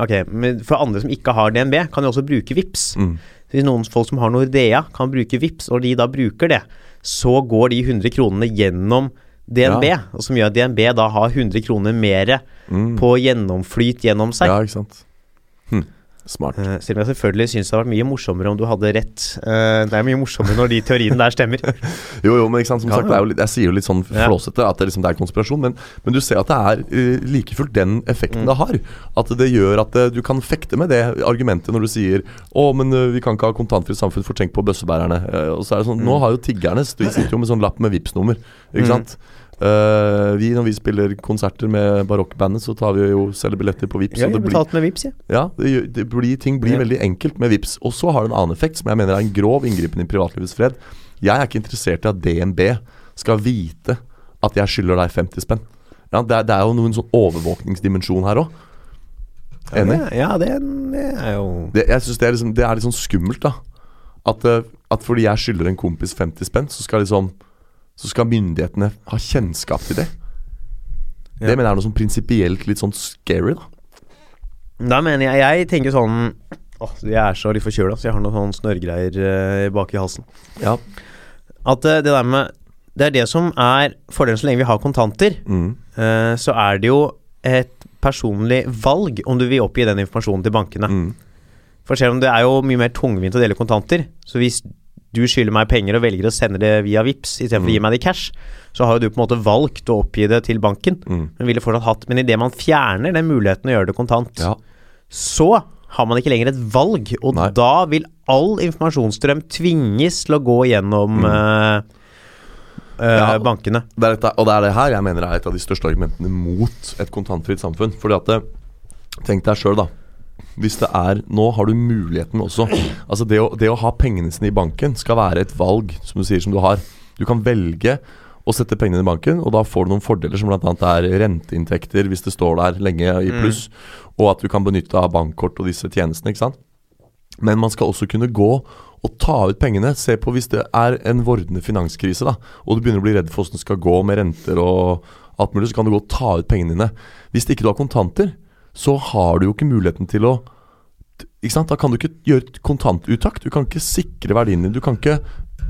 Ok, men for andre som ikke har DNB, kan jo også bruke VIPS. Mm. Hvis noen folk som har Nordea, kan bruke VIPS, og de da bruker det, så går de 100 kronene gjennom DNB, Ja. og som gjør at DNB da har 100 kroner mer Mm. på gjennomflyt gjennom seg. Ja, ikke sant. Hm. Smart. Uh, selv om jeg selvfølgelig syns det hadde vært mye morsommere om du hadde rett. Uh, det er mye morsommere når de teoriene der stemmer. Jo, jo, men ikke sant, som Ja, sagt, det jo litt, jeg sier jo litt sånn flåsete at det, liksom, det er konspirasjon, men, men du ser at det er uh, like fullt den effekten Mm. det har. At det gjør at eh, du kan fekte med det argumentet når du sier å, men eh, vi kan ikke ha kontantfritt samfunn, for tenk på bøssebærerne. Eh, og så er det sånn, Mm. Nå har jo tiggerne De sitter jo med sånn lapp med Vipps-nummer, ikke Mm. Eh, vi, når vi spiller konserter med barokkbandet, så tar vi jo selger billetter på Vips Ja, det blir, med VIPS, ja. ja, det, det blir, ting blir Ja. veldig enkelt med VIPS. Og så har det en annen effekt som jeg mener er en grov inngripen i privatlivets fred. Jeg er ikke interessert i at DNB skal vite at jeg skylder deg 50 spenn. Ja, det, er, det er jo noen sånn overvåkningsdimensjon her òg. Enig? Ja, det, det er jo Det, jeg det, er liksom, det er litt sånn skummelt, da. At, eh, at fordi jeg skylder en kompis 50 spenn, så skal liksom Så skal myndighetene ha kjennskap til det. Ja. Det mener jeg er noe sånn prinsipielt litt sånn scary, da. Da mener jeg Jeg tenker sånn Åh, jeg er så litt forkjøla, så jeg har noen sånne snørrgreier uh, bak i halsen. Ja. At uh, det der med Det er det som er fordelen så lenge vi har kontanter. Mm. Uh, så er det jo et personlig valg om du vil oppgi den informasjonen til bankene. Mm. For selv om det er jo mye mer tungvint å dele kontanter, så hvis du skylder meg penger og velger å sende det via VIPS istedenfor å gi Mm. meg det i cash, så har jo du på en måte valgt å oppgi det til banken. Mm. Men ville fortsatt hatt Men idet man fjerner den muligheten å gjøre det kontant, Ja. så har man ikke lenger et valg, og Nei. da vil all informasjonsstrøm tvinges til å gå gjennom mm. eh, Ja. bankene. Det dette, og det er det her jeg mener er et av de største argumentene mot et kontantfritt samfunn. Fordi at det, Tenk deg sjøl, da. Hvis det er Nå har du muligheten også. Altså det å, det å ha pengene sine i banken skal være et valg, som du sier, som du har. Du kan velge å sette pengene i banken, og da får du noen fordeler som bl.a. er renteinntekter hvis det står der lenge i pluss, og at du kan benytte av bankkort og disse tjenestene. ikke sant? Men man skal også kunne gå og ta ut pengene. Se på hvis det er en vordende finanskrise, da, og du begynner å bli redd for hvordan det skal gå med renter og alt mulig, så kan du gå og ta ut pengene dine. Hvis ikke du har kontanter, så har du jo ikke muligheten til å ikke sant? Da kan du ikke gjøre kontantuttak. Du kan ikke sikre verdiene dine. Du kan ikke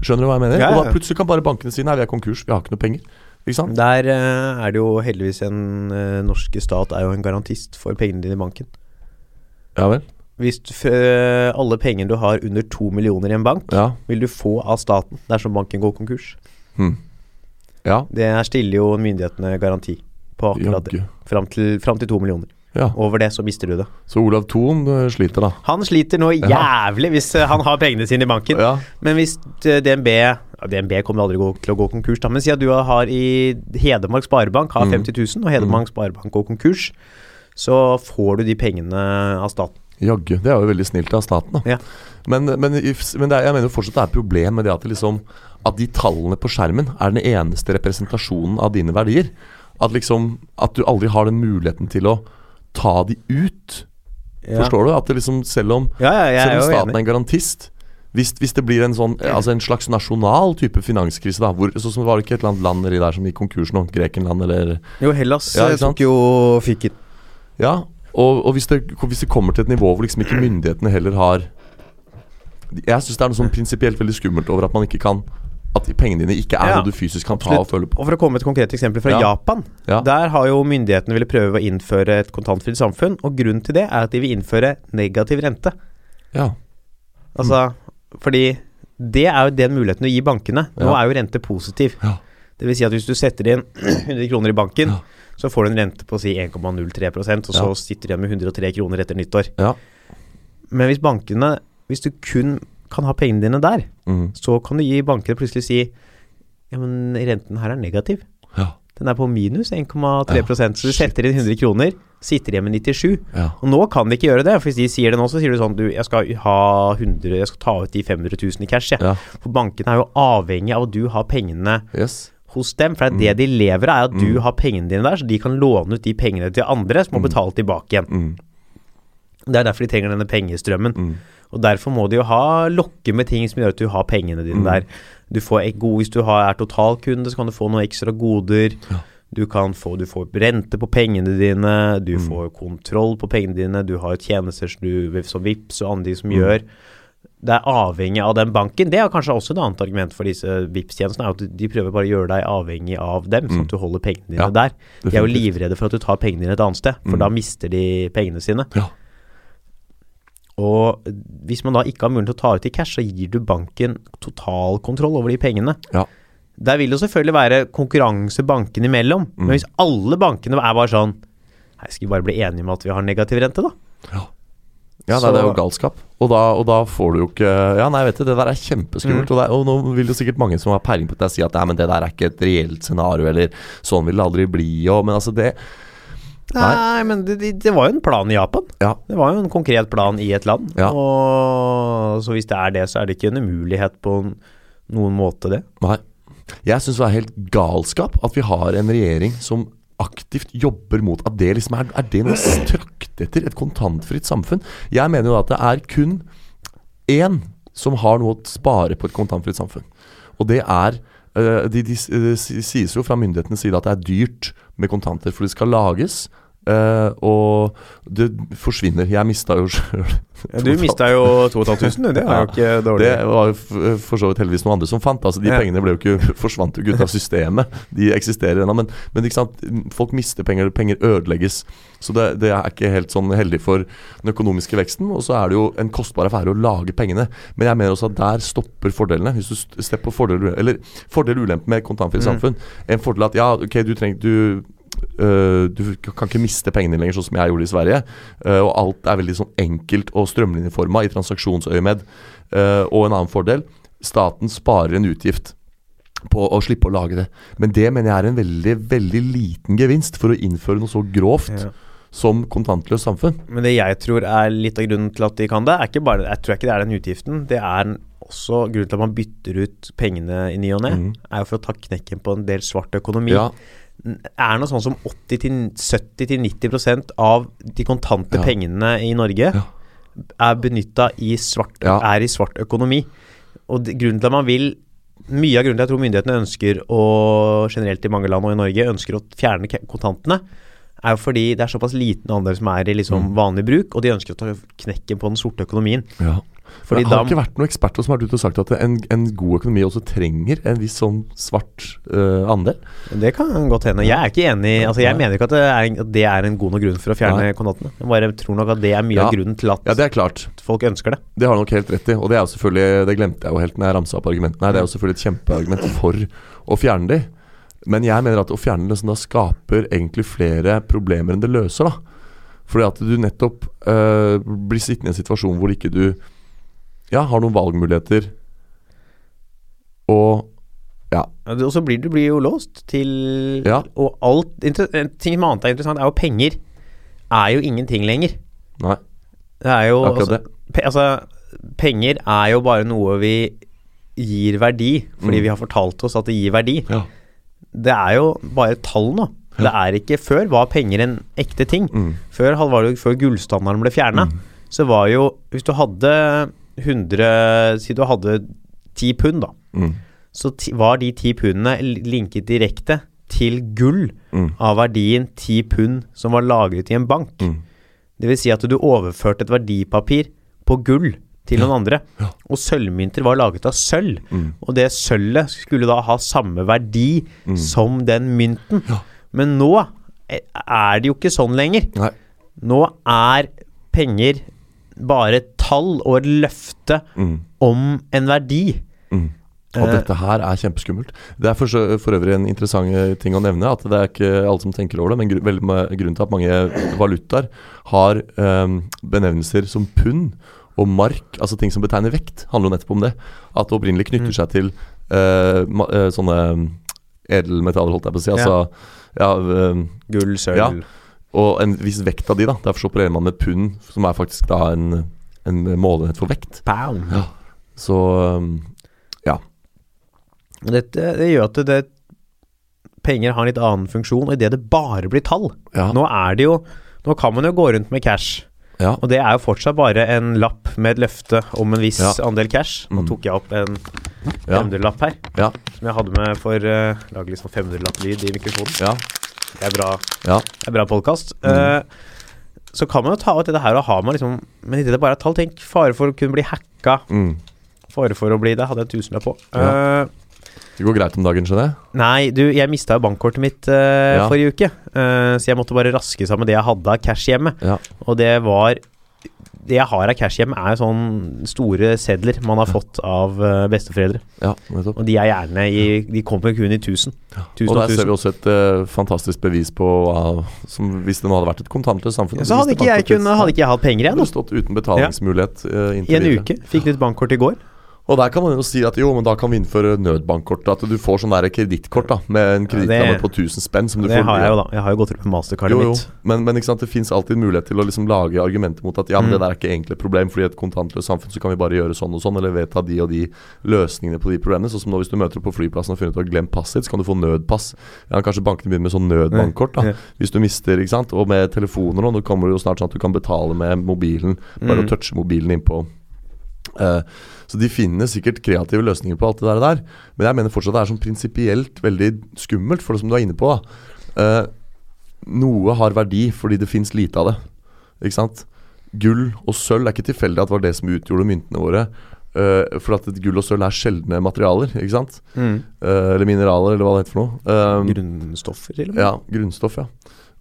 Skjønner du hva jeg mener? Ja, ja. Og da plutselig kan bare bankene si nei, vi er konkurs, vi har ikke noe penger. Ikke sant? Der uh, er det jo heldigvis en uh, norske stat er jo en garantist for pengene dine i banken. Ja vel? Hvis du, eh, alle pengene du har under to millioner i en bank, Ja. vil du få av staten dersom banken går konkurs. Hmm. Ja. Det her stiller jo myndighetene garanti på akkurat det. Fram til, fram til to millioner. Ja. Over det så mister du det. Så Olav Thon eh, sliter, da. Han sliter nå jævlig hvis eh, han har pengene sine i banken. Ja. Men hvis eh, DNB DNB kommer aldri til å gå konkurs, da. Men si at du har i Hedmark Sparebank har Mm. 50 000, og Hedmark Sparebank går konkurs, så får du de pengene av staten. Jaggu. Det er jo veldig snilt av staten, da. Ja. Men, men, men er, jeg mener jo fortsatt det er et problem med det at, liksom, at de tallene på skjermen er den eneste representasjonen av dine verdier. At liksom At du aldri har den muligheten til å ta de ut. Forstår du? At det liksom selv om Ja, ja, Selv om staten er en garantist hvis, hvis det blir en sånn Altså en slags nasjonal type finanskrise, da hvor, så, som var det ikke et eller annet land nedi der som gikk konkurs nå? Grekenland eller Jo, Hellas Ja, eh, tok jo fikk Ja. Og, og hvis, det, hvis det kommer til et nivå hvor liksom ikke myndighetene heller har Jeg syns det er noe sånn prinsipielt veldig skummelt over at man ikke kan At pengene dine ikke er Ja, noe du fysisk kan ta absolutt. og føle på. Og for å komme med et konkret eksempel fra Ja. Japan. Ja. Der har jo myndighetene ville prøve å innføre et kontantfritt samfunn, og grunnen til det er at de vil innføre negativ rente. Ja. Altså, fordi det er jo den muligheten du gir bankene. Nå er jo rente positiv. Ja. Det vil si at hvis du setter inn 100 kroner i banken, så får du en rente på si 1,03% og så sitter du igjen med 103 kroner etter nyttår. Ja. Men hvis bankene Hvis du kun kan ha pengene dine der, Mm. så kan du gi bankene plutselig si Ja, men renten her er negativ. Ja. Den er på minus 1,3 ja. så du setter inn 100 kroner, sitter igjen med 97. Ja. Og nå kan de ikke gjøre det, for hvis de sier det nå, så sier du sånn Du, jeg skal ha 100 Jeg skal ta ut de 500 000 i cash. Ja. For bankene er jo avhengig av at du har pengene Yes. hos dem. For det er det de lever av, er at du har pengene dine der, så de kan låne ut de pengene til andre som må betale tilbake igjen. Mm. Det er derfor de trenger denne pengestrømmen. Mm. Og derfor må de jo ha lokke med ting som gjør at du har pengene dine Mm. der. Du får god, Hvis du har, er totalkunde, så kan du få noen ekstra goder. Du kan få du får rente på pengene dine, du Mm. får kontroll på pengene dine, du har tjenester som, du, som VIPS og andre som Mm. gjør Det er avhengig av den banken. Det er kanskje også et annet argument for disse Vipps-tjenestene, er at de prøver bare å gjøre deg avhengig av dem, sånn at du holder pengene dine Mm. Ja, der. De er jo livredde for at du tar pengene dine et annet sted, for Mm. da mister de pengene sine. Ja. Og hvis man da ikke har mulighet til å ta ut i cash, så gir du banken total kontroll over de pengene. Ja. Der vil det selvfølgelig være konkurranse bankene imellom, Mm. men hvis alle bankene er bare sånn Nei, skal vi bare bli enige om at vi har negativ rente, da? Ja, nei, det er jo galskap. Og da, og da får du jo ikke Ja, nei, vet du, det der er kjempeskummelt. Mm. Og, er, og nå vil jo sikkert mange som har peiling på det, si at nei, men det der er ikke et reelt scenario, eller sånn vil det aldri bli. Og, men altså, det Nei. Men det, det, var jo en plan i Japan. Ja. Det var jo en konkret plan i et land. Ja. Og så hvis det er det, så er det ikke en umulighet på noen måte, det. Nei. Jeg syns det er helt galskap at vi har en regjering som aktivt jobber mot at det liksom er, er det noe å trakte etter? Et kontantfritt samfunn? Jeg mener jo at det er kun én som har noe å spare på et kontantfritt samfunn. Og det er de, de, de, Det sies jo fra myndighetenes side at det er dyrt med kontanter, for det skal lages. Øh, og det forsvinner. Jeg mista jo sjøl Du mista jo 2500, det er jo ikke dårlig. det var jo f- for så vidt heldigvis noen andre som fant. Altså De Ja. pengene jo ikke, forsvant jo ikke ut av systemet. De eksisterer ennå. Men, men folk mister penger, penger ødelegges. Så det, det er ikke helt sånn heldig for den økonomiske veksten. Og så er det jo en kostbar affære å lage pengene. Men jeg mener også at der stopper fordelene. Hvis du ser på fordel Eller fordel og ulempe med kontantfritt Mm. samfunn. En fordel at ja, ok, du trenger du øh, du kan ikke miste pengene lenger, sånn som jeg gjorde i Sverige. Uh, og alt er veldig sånn enkelt og strømlinjeforma i transaksjonsøyemed. Uh, og en annen fordel staten sparer en utgift på å slippe å lage det. Men det mener jeg er en veldig veldig liten gevinst for å innføre noe så grovt Ja. som kontantløst samfunn. Men det jeg tror er litt av grunnen til at de kan det, er ikke bare Jeg tror ikke det er den utgiften. Det er også grunnen til at man bytter ut pengene i ny og ne, mm. er jo for å ta knekken på en del svart økonomi. Ja, Er noe sånn som 80-70-90% av de kontante Ja. pengene i Norge Ja. er benytta i svart Ja. Er i svart økonomi. Og det, grunnen til at man vil Mye av grunnen til at jeg tror myndighetene ønsker å generelt i mange land og i Norge ønsker å fjerne kontantene, er jo fordi det er såpass liten andel som er i liksom Mm. vanlig bruk, og de ønsker å ta knekken på den sorte økonomien. Ja. Fordi Men har det ikke vært noen eksperter som har vært ute og sagt at en, en god økonomi også trenger en viss sånn svart uh, andel? Det kan godt hende. Jeg er ikke enig altså Jeg Nei. mener ikke at det, er, at det er en god nok grunn for å fjerne Nei. kontantene. Jeg bare tror nok at det er mye av grunnen til at Ja, det klart. folk ønsker det. Det har du nok helt rett i. Og det er jo selvfølgelig Det glemte jeg jo helt når jeg ramsa opp argumentene her. Det er jo selvfølgelig et kjempeargument for å fjerne de. Men jeg mener at å fjerne det sånn da skaper egentlig flere problemer enn det løser, da. Fordi at du nettopp øh, blir sittende i en situasjon hvor ikke du ja, har noen valgmuligheter. Og ja. Og så blir du blir jo låst til Ja. Og alt En ting som annet er interessant, er jo penger. Er jo ingenting lenger. Nei. Det er jo Akkurat altså, det. pe altså, Penger er jo bare noe vi gir verdi, fordi Mm. vi har fortalt oss at det gir verdi. Ja. Det er jo bare tall nå. Det er ikke Før var penger en ekte ting. Mm. Før, før gullstandarden ble fjerna, så var jo Hvis du hadde 100 Si du hadde 10 pund, da. Mm. Så var de 10 pundene linket direkte til gull Mm. av verdien 10 pund som var lagret i en bank. Mm. Det vil si at du overførte et verdipapir på gull til noen andre. Og sølvmynter var laget av sølv. Mm. Og det sølvet skulle da ha samme verdi som den mynten. Ja. Men nå eh, er det jo ikke sånn lenger. Nei. Nå er penger bare tall og et løfte Mm. om en verdi. Mm. Og Eh. dette her er kjempeskummelt. Det er for, for øvrig en interessant eh, ting å nevne. At det er ikke alle som tenker over det, men gru, grunnen til at mange valutaer har um, benevnelser som pund og mark, altså ting som betegner vekt, handler jo nettopp om det. At det opprinnelig knytter Mm. seg til uh, ma, uh, sånne edelmetaller, holdt jeg på å si. Altså, ja. eh, Gull, sølv Ja. og en viss vekt av de, da. Derfor så opererer man med pund, som er faktisk da en, en målenhet for vekt. Pound. Ja. Så um, ja. Dette det gjør at det, det, penger har en litt annen funksjon, og idet det bare blir tall Ja. Nå er det jo Nå kan man jo gå rundt med cash, ja. og det er jo fortsatt bare en lapp med et løfte om en viss Ja. andel cash. Nå Mm. tok jeg opp en Ja. 500-lapp her, Ja. som jeg hadde med for uh, Lage litt sånn 500-lapp-lyd i mikrofonen. Ja. Det er bra, ja. det er bra podkast. Mm. Så kan man jo ta ut dette her, og har man liksom Men idet det bare er tall, tenk fare for å kunne bli hacka. Mm. Fare for å bli Det hadde jeg en tusenlapp på. Ja. Uh, Det går greit om dagen, skjønner jeg. Nei, du, jeg mista jo bankkortet mitt uh, Ja. forrige uke. Uh, så jeg måtte bare raske sammen det jeg hadde av cash hjemme. Ja. Og det var Det jeg har av cash hjem, er sånn store sedler man har fått av eh, besteforeldre. Ja. Og de er gjerne i De kommer kun i tusen. Tusen Og og der ser vi også et uh, fantastisk bevis på uh, som Hvis det nå hadde vært et kontantløst samfunn Ja, så hadde ikke jeg kunne Hadde ikke jeg hatt penger igjen Hadde nå. stått uten betalingsmulighet uh, I en videre. uke. Fikk nytt bankkort i går. Og der kan man jo si at jo, men da kan vi innføre nødbankkort. At du får sånn kredittkort med en kredittramme ja, på 1000 spenn. Som du Det får har jeg jo, da. Jeg har jo gått rundt med mastercardet Jo, jo, mitt. men, men det fins alltid mulighet til å liksom lage argumenter mot at ja, men Mm. det der er ikke egentlig et problem, fordi i et kontantløst samfunn så kan vi bare gjøre sånn og sånn, eller vedta de og de løsningene på de problemene. Sånn som nå hvis du møter opp på flyplassen og finner ut at du har glemt passet ditt, så kan du få nødpass. Ja, kanskje bankene begynner med sånn nødbankkort, da. Hvis du mister, ikke sant. Og med telefoner nå, nå kommer det jo snart sånn at du kan betale med mobilen. Bare Mm. å touche mobilen innpå. Eh, så de finner sikkert kreative løsninger på alt det der, der. Men jeg mener fortsatt det er sånn prinsipielt veldig skummelt, for det som du er inne på. eh, Noe har verdi fordi det fins lite av det. Ikke sant? Gull og sølv er ikke tilfeldig at det var det som utgjorde myntene våre. Uh, for at gull og sølv er sjeldne materialer, ikke sant? Mm. Eller mineraler, eller hva det heter for noe. Grunnstoffer, til og med. ja, grunnstoff, ja.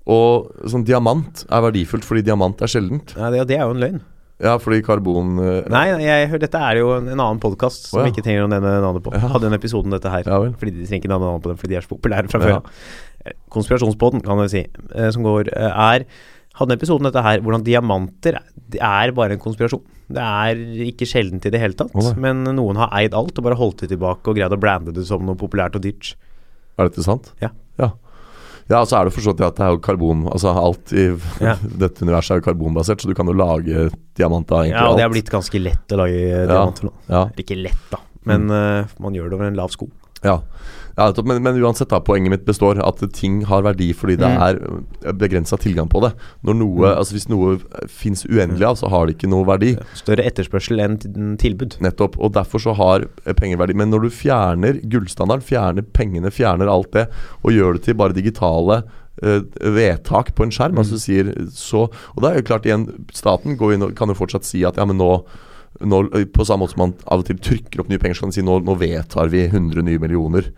Og sånn diamant er verdifullt fordi diamant er sjeldent. Ja, det, det er jo en løgn. Ja, fordi karbon eh, Nei, jeg, dette er jo en, en annen podkast som oh, ja. ikke trenger å nevne navnet på. Ja. Hadde en episode om dette her. Ja. Fordi De trenger ikke nevne navnet på den fordi de er så populære fra før. Eh, Konspirasjonspodden, kan jeg si, eh, som går, er Hadde en episode om dette her, hvordan diamanter er bare en konspirasjon. Det er ikke sjeldent i det hele tatt, oh, men noen har eid alt og bare holdt det tilbake og greid å brande det som noe populært og dyrt. Er dette sant? Ja. Ja, Ja, så er det forstått at det er jo karbon Altså alt i Ja. dette universet er jo karbonbasert, så du kan jo lage diamanter av egentlig Ja, og det er blitt ganske lett å lage ja. diamanter nå. Ja, Ikke lett, da, men eh, man gjør det over en lav sko. ja. Ja men, men uansett, da, poenget mitt består at ting har verdi fordi det Mm. er begrensa tilgang på det. Når noe, Mm. altså Hvis noe fins uendelig av, så har det ikke noe verdi. Større etterspørsel enn tilbud. Nettopp, og derfor så har eh, penger verdi. Men når du fjerner gullstandarden, fjerner pengene, fjerner alt det, og gjør det til bare digitale eh, vedtak på en skjerm, Mm. altså sier så Og da er jo klart igjen, staten går inn og kan jo fortsatt si at ja, men nå nå, eh, på samme måte som man av og til trykker opp nye penger, så kan man si nå, nå vedtar vi 100 nye millioner eh,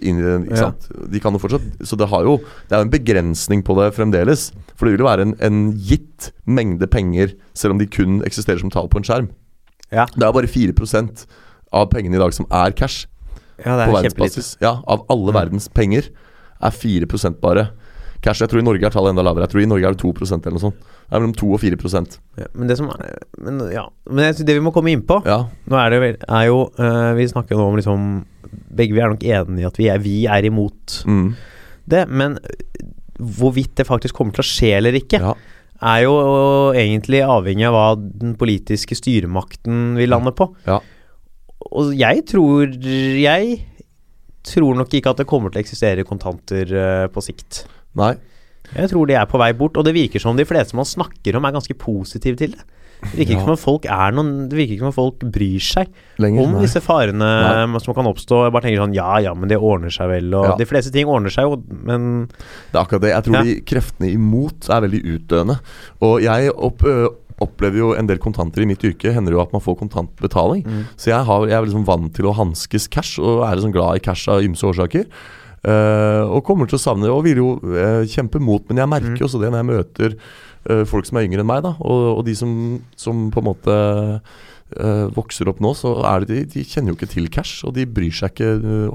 inn i den, ikke Ja. sant? De kan jo fortsatt Så det har jo Det er jo en begrensning på det fremdeles. For det vil jo være en, en gitt mengde penger, selv om de kun eksisterer som tall på en skjerm. Ja, Det er bare 4% av pengene i dag som er cash ja det er på verdensbasis. Ja, av alle verdens penger er 4% bare cash. Jeg tror i Norge er tallet enda lavere. Jeg tror i Norge er det 2 eller noe sånt. Det er mellom 2 og 4 Ja, men det som er Men ja, men det vi må komme inn på Ja. Nå er det er jo uh, Vi snakker jo nå om liksom Begge vi er nok enige i at vi er, vi er imot Mm. det, men eh, hvorvidt det faktisk kommer til å skje eller ikke, ja. er jo egentlig avhengig av hva den politiske styremakten vil lande på. Ja. Og jeg tror Jeg tror nok ikke at det kommer til å eksistere kontanter eh, på sikt. Nei. Jeg tror de er på vei bort, og det virker som de fleste man snakker om, er ganske positive til det. Det virker Ja. ikke som om folk er noen Det virker ikke som om folk bryr seg Lenger. om nei. disse farene som kan oppstå. Jeg bare tenker sånn Ja ja, men det ordner seg vel. Og Ja. De fleste ting ordner seg jo, men Det er akkurat det. Jeg tror Ja. de kreftene imot er veldig utdøende. Og jeg opp, ø, opplever jo en del kontanter i mitt yrke. Hender jo at man får kontantbetaling. Så jeg, har, jeg er liksom vant til å hanskes cash, og er liksom glad i cash av ymse årsaker. Eh, og kommer til å savne det, og vil jo eh, kjempe mot. Men jeg merker jo også det når jeg møter eh, folk som er yngre enn meg, da, og, og de som, som på en måte vokser opp nå, så er det de, de kjenner jo ikke til cash, og de bryr seg ikke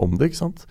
om det, ikke sant.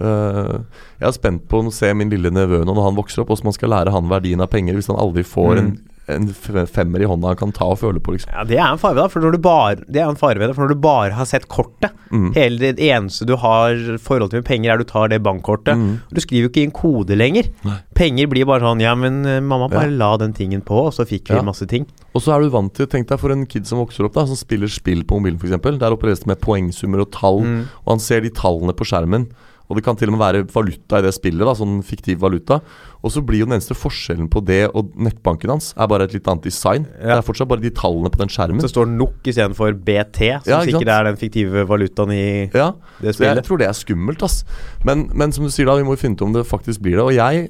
Uh, jeg er spent på å se min lille nevø nå når han vokser opp, hvordan man skal lære han verdien av penger hvis han aldri får en, en femmer i hånda kan ta og føle på, liksom. ja, det er en farve, da. For når du bare, det er en farve, da, for når du bare har sett kortet Mm. Hele det eneste du har forhold til med penger, er du tar det bankkortet. Mm. Du skriver jo ikke inn kode lenger. Nei. Penger blir bare sånn Ja, men eh, mamma, bare Ja. la den tingen på, og så fikk vi Ja. masse ting. Og så er du vant til, tenk deg for en kid som vokser opp, da som spiller spill på mobilen f.eks. Der opereres det med poengsummer og tall, Mm. og han ser de tallene på skjermen. Og det kan til og med være valuta i det spillet, da, sånn fiktiv valuta. Og så blir jo den eneste forskjellen på det og nettbanken hans er bare et litt annet design. Det er fortsatt bare de tallene på den skjermen. Så står NOK istedenfor BT, som Ja, sikkert er den fiktive valutaen i Ja, det Ja, jeg tror det er skummelt, ass. Men, men som du sier da, vi må jo finne ut om det faktisk blir det. Og jeg,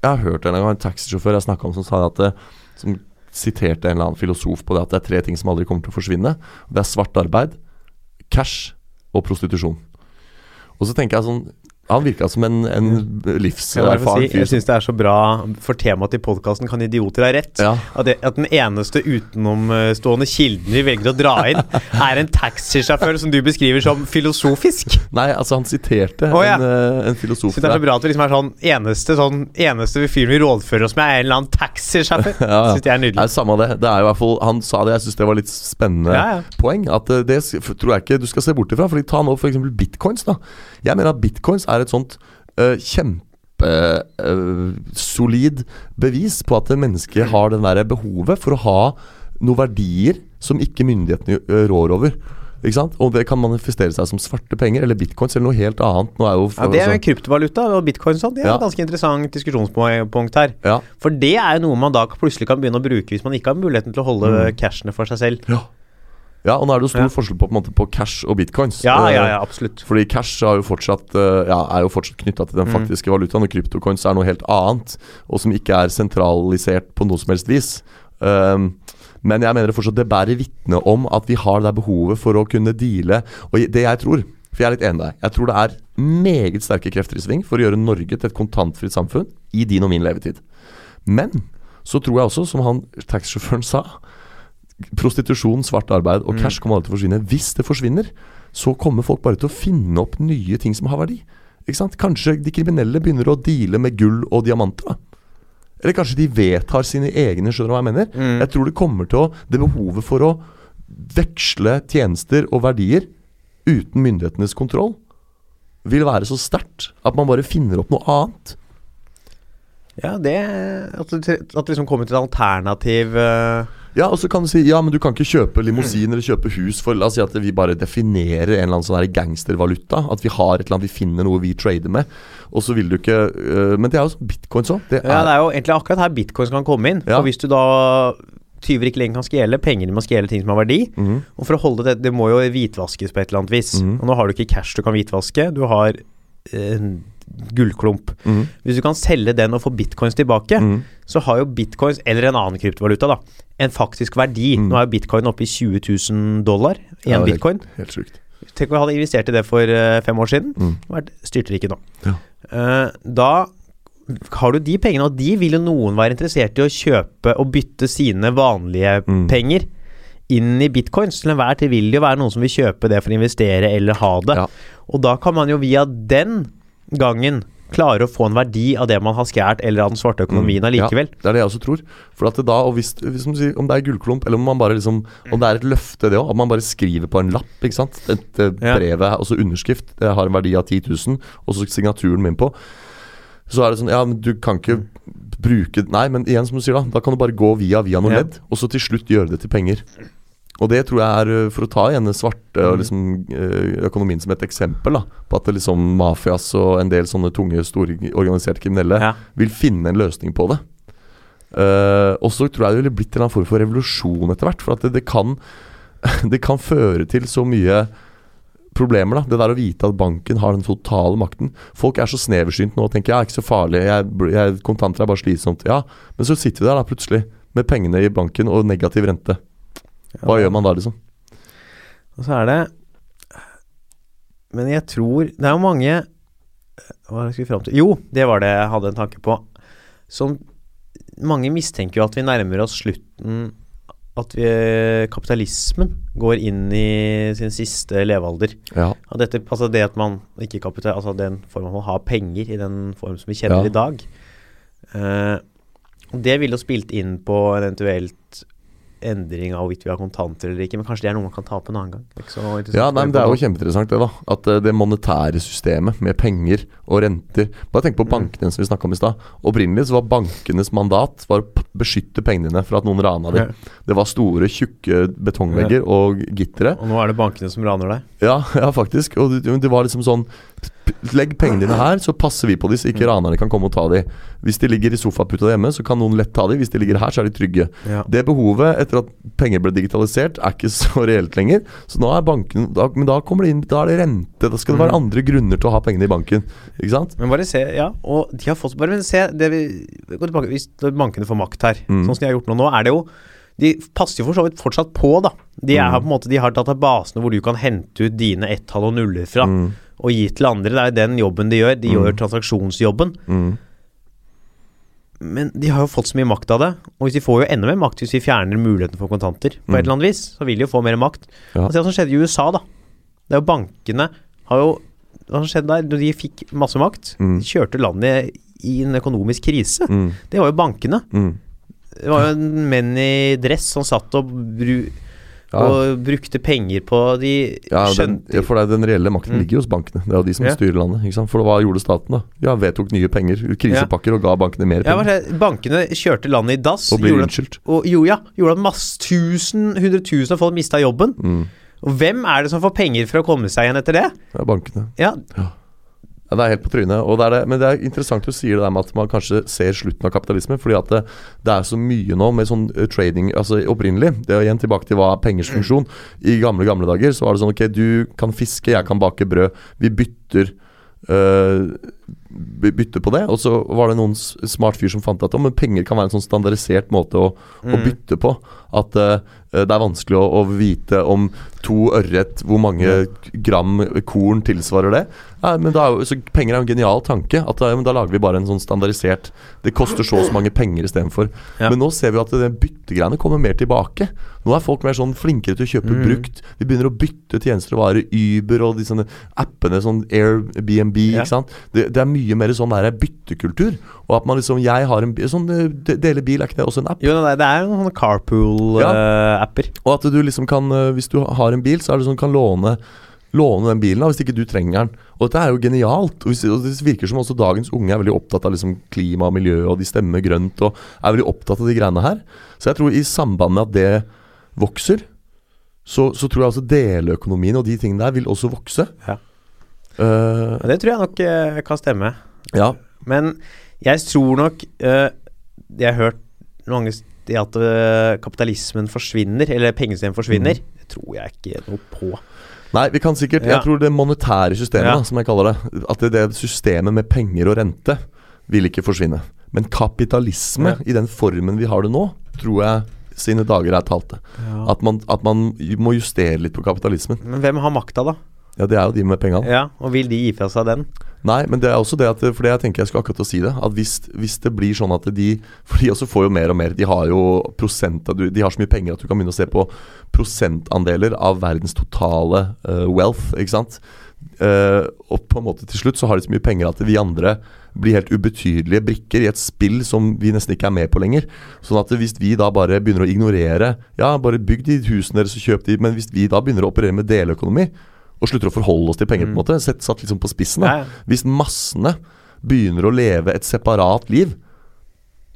jeg har hørt en gang en taxisjåfør jeg snakka om som sa at det, Som siterte en eller annen filosof på det at det er tre ting som aldri kommer til å forsvinne. Det er svart arbeid, cash og prostitusjon. Og så tenker jeg sånn Han virka som en, en livserfaren si, fyr. jeg syns det er så bra for temaet til podkasten Kan idioter ha rett? Ja. At, det, at den eneste utenomstående kilden vi velger å dra inn, er en taxisjåfør som du beskriver som filosofisk. Nei, altså, han siterte oh, ja. en, eh, en filosof. Så det er så bra at vi liksom er sånn eneste sånn Eneste fyren vi rådfører oss med, er en eller annen taxisjåfør. Ja, ja. Syns jeg er Nei, nydelig. samme det. Det er jo i hvert fall Han sa det, jeg syns det var litt spennende Ja, ja. poeng. At eh, det tror jeg ikke du skal se bort ifra. Fordi ta nå f.eks. bitcoins. da Jeg mener at bitcoins er et sånt uh, kjempesolid bevis på at mennesket har den der behovet for å ha noen verdier som ikke myndighetene rår over. Ikke sant? Og det kan manifestere seg som svarte penger eller bitcoins eller noe helt annet. Er jo Ja, det er jo kryptovaluta og bitcoin og sånn. Det er Ja. et ganske interessant diskusjonspunkt her. ja, For det er jo noe man da plutselig kan begynne å bruke hvis man ikke har muligheten til å holde Mm. cashene for seg selv. ja. Ja, og nå er det jo stor Ja. forskjell på, på, måte, på cash og bitcoins. Ja, Eh, ja, ja, absolutt. Fordi cash er jo fortsatt, eh, ja, fortsatt knytta til den Mm. faktiske valutaen, og kryptocoins er noe helt annet, og som ikke er sentralisert på noe som helst vis. Um, men jeg mener det fortsatt det bærer vitne om at vi har det der behovet for å kunne deale. Og det jeg tror, for jeg er litt enig der, jeg tror det er meget sterke krefter i sving for å gjøre Norge til et kontantfritt samfunn i din og min levetid. Men så tror jeg også, som han taxisjåføren sa, prostitusjon, svart arbeid og Mm. cash kommer alltid til å forsvinne. Hvis det forsvinner, så kommer folk bare til å finne opp nye ting som har verdi. Ikke sant? Kanskje de kriminelle begynner å deale med gull og diamanter. da Eller kanskje de vedtar sine egne, skjønner du hva jeg mener? Mm. Jeg tror det kommer til å Det behovet for å veksle tjenester og verdier uten myndighetenes kontroll vil være så sterkt at man bare finner opp noe annet. Ja, det At det, at det liksom kommer til et alternativ eh, Ja, og så kan du si Ja, men du kan ikke kjøpe limousin eller kjøpe hus for La oss si at vi bare definerer en eller annen sånn gangstervaluta. At vi har et eller annet, vi finner noe vi trader med. Og så vil du ikke øh, Men det er jo sånn bitcoins òg. Det Ja, det er jo egentlig akkurat her bitcoins kan komme inn. Ja. For hvis du da Tyver ikke lenger kan stjele, penger må stjele ting som har verdi. Mm. Og for å holde det Det må jo hvitvaskes på et eller annet vis. Mm. Og nå har du ikke cash du kan hvitvaske, du har en gullklump. Mm. Hvis du kan selge den og få bitcoins tilbake, mm. så har jo bitcoins, eller en annen kryptovaluta, da, en faktisk verdi. Mhm. Nå er jo bitcoin oppe i 20 000 dollar Ja, en er bitcoin. Helt sjukt. Tenk om vi hadde investert i det for eh, fem år siden. Mm. Vært styrtrike nå. Ja. Eh, da har du de pengene, og de vil jo noen være interessert i å kjøpe og bytte sine vanlige Mm. penger inn i bitcoins. Til enhver tid vil det jo være noen som vil kjøpe det for å investere eller ha det. Ja. Og da kan man jo via den gangen klarer å få en verdi av det man har skjært, eller av den svarte økonomien Mm. Ja, det er det jeg også tror. For at det da, og hvis, hvis sier, Om det er gullklump, eller om man bare liksom Om det er et løfte, det òg. At man bare skriver på en lapp. ikke sant? Et brevet, altså så underskrift. Det har en verdi av 10 000, og så signaturen min på. Så er det sånn Ja, men du kan ikke bruke Nei, men igjen, som du sier, da. Da kan du bare gå via via noe ledd, og så til slutt gjøre det til penger. Og det tror jeg er, eh, for å ta igjen den svarte og liksom, eh, økonomien som et eksempel, da, på at det liksom mafias og en del sånne tunge, store organiserte kriminelle Ja. vil finne en løsning på det. Uh, og så tror jeg det ville blitt en form for revolusjon etter hvert. For at det, det, kan, det kan føre til så mye problemer. da Det der å vite at banken har den totale makten. Folk er så sneversynt nå og tenker ja, ikke så farlig, jeg, jeg, kontanter er bare slitsomt. Ja, men så sitter vi der da plutselig med pengene i banken og negativ rente. Hva gjør man da, liksom? Og så er det Men jeg tror Det er jo mange Hva jeg skulle fram til? Jo, det var det jeg hadde en tanke på. Som Mange mistenker jo at vi nærmer oss slutten At vi, kapitalismen går inn i sin siste levealder. Ja. Dette, altså det at man ikke kapital, altså den formen man har penger i den form som vi kjenner Ja. i dag. Uh, det ville jo spilt inn på en eventuelt endring av hvorvidt vi har kontanter eller ikke, men kanskje det er noe man kan ta opp en annen gang. Ja, nei, men Det er jo kjempeinteressant, det. da At eh, det monetære systemet med penger og renter Bare tenk på Mm. bankene som vi snakka om i stad. Opprinnelig så var bankenes mandat Var å beskytte pengene dine fra at noen rana dem. Ja. Det var store, tjukke betongvegger og gittere. Og nå er det bankene som raner deg. Ja, ja, faktisk. Og det, det var liksom sånn Legg pengene dine her, så passer vi på dem, så ikke Mm. ranerne kan komme og ta dem. Hvis de ligger i sofaputa hjemme, så kan noen lett ta dem. Hvis de ligger her, så er de trygge. Ja. Det behovet etter at penger ble digitalisert, er ikke så reelt lenger. Så nå er banken da, Men da kommer det inn Da er det rente. Da skal det være Mm. andre grunner til å ha pengene i banken. Ikke sant? Men bare se, ja, og de har fått Bare se det vi, hvis bankene får makt her, Mm. sånn som de har gjort nå, nå er det jo De passer jo for så vidt fortsatt på, da. De er, Mm. på måte De har databasene hvor du kan hente ut dine ett-tall og nuller fra, Mm. Og gi til andre. Det er den jobben de gjør. De Mm. gjør transaksjonsjobben. Mm. Men de har jo fått så mye makt av det. Og hvis de får jo enda mer makt hvis vi fjerner muligheten for kontanter, på Mm. et eller annet vis, så vil de jo få mer makt. Ja. Se hva som skjedde i USA, da. Det er jo bankene har jo Hva som skjedde der? Når de fikk masse makt, Mm. de kjørte landet i en økonomisk krise. Mm. Det var jo bankene. Mm. Det var jo en menn i dress som satt og, bru, Ja. og brukte penger på De Ja, den, skjønte ja, for det den reelle makten Mm. ligger hos bankene. Det er jo de som Ja. styrer landet. Ikke sant? For hva gjorde staten, da? Ja, Vedtok nye penger, krisepakker, og ga bankene mer penger. Ja, Bankene kjørte landet i dass. Og ble unnskyldt. Og jo, ja, gjorde at masse tusen, hundre tusen av folk mista jobben. Mm. Og hvem er det som får penger for å komme seg igjen etter det? Det er bankene. Ja, Ja, Det er helt på trynet. Det det, men det er interessant du sier det der med at man kanskje ser slutten av kapitalismen. Fordi at det, det er så mye nå med sånn eh, trading Altså opprinnelig, det er igjen tilbake til hva er pengers funksjon. I gamle, gamle dager så var det sånn Ok, du kan fiske, jeg kan bake brød. Vi bytter øh, bytte på det. Og så var det noen smart fyr som fant at oh, men penger kan være en sånn standardisert måte å, å Mm. bytte på. At uh, det er vanskelig å, å vite om to ørret hvor mange gram korn tilsvarer det. Ja, men da så Penger er jo en genial tanke. At da, men da lager vi bare en sånn standardisert Det koster så og så mange penger istedenfor. Ja. Men nå ser vi at det byttegreiene kommer mer tilbake. Nå er folk mer sånn flinkere til å kjøpe Mm. brukt. Vi begynner å bytte tjenester og varer. Uber og de sånne appene, sånn Airbnb. Ja. ikke sant? Det, det er mye mer sånn der byttekultur. Og at man liksom Jeg har en Sånn eh, dele bil, er ikke det også en app? jo, det er- det er jo noen carpool-apper. Og at du liksom kan eh, Hvis du har en bil, så er det sånn kan låne låne den bilen da, hvis ikke du trenger den. Og dette er jo genialt. Og og det virker som også dagens unge er veldig opptatt av liksom klima og miljø, og de stemmer grønt og er veldig opptatt av de greiene her. Så jeg tror i samband med at det vokser, så, så tror jeg også deleøkonomien og de tingene der vil også vokse. Ja. Og Det tror jeg nok uh, kan stemme. ja. Men jeg tror nok uh, Jeg har hørt mange si at kapitalismen forsvinner, eller pengesystemet forsvinner. Det tror jeg ikke noe på. Nei, vi kan sikkert Ja. Jeg tror det monetære systemet, Ja. da, som jeg kaller det At det, det systemet med penger og rente vil ikke forsvinne. Men kapitalisme Ja. i den formen vi har det nå, tror jeg sine dager er talte. At man, at man må justere litt på kapitalismen. Men hvem har makta, da? Ja, det er jo de med pengene. Ja, Og vil de gi fra seg den? Nei, men det er også det at For det jeg tenker jeg skulle akkurat å si det. At hvis, hvis det blir sånn at de For de også får jo mer og mer. De har jo prosent De har så mye penger at du kan begynne å se på prosentandeler av verdens totale uh, wealth, ikke sant. Uh, og på en måte til slutt så har de så mye penger at vi andre blir helt ubetydelige brikker i et spill som vi nesten ikke er med på lenger. Sånn at hvis vi da bare begynner å ignorere Ja, bare bygg de husene deres og kjøp de, men hvis vi da begynner å operere med deleøkonomi og slutter å forholde oss til penger, på en måte, sett, satt liksom på spissen da, hvis massene begynner å leve et separat liv,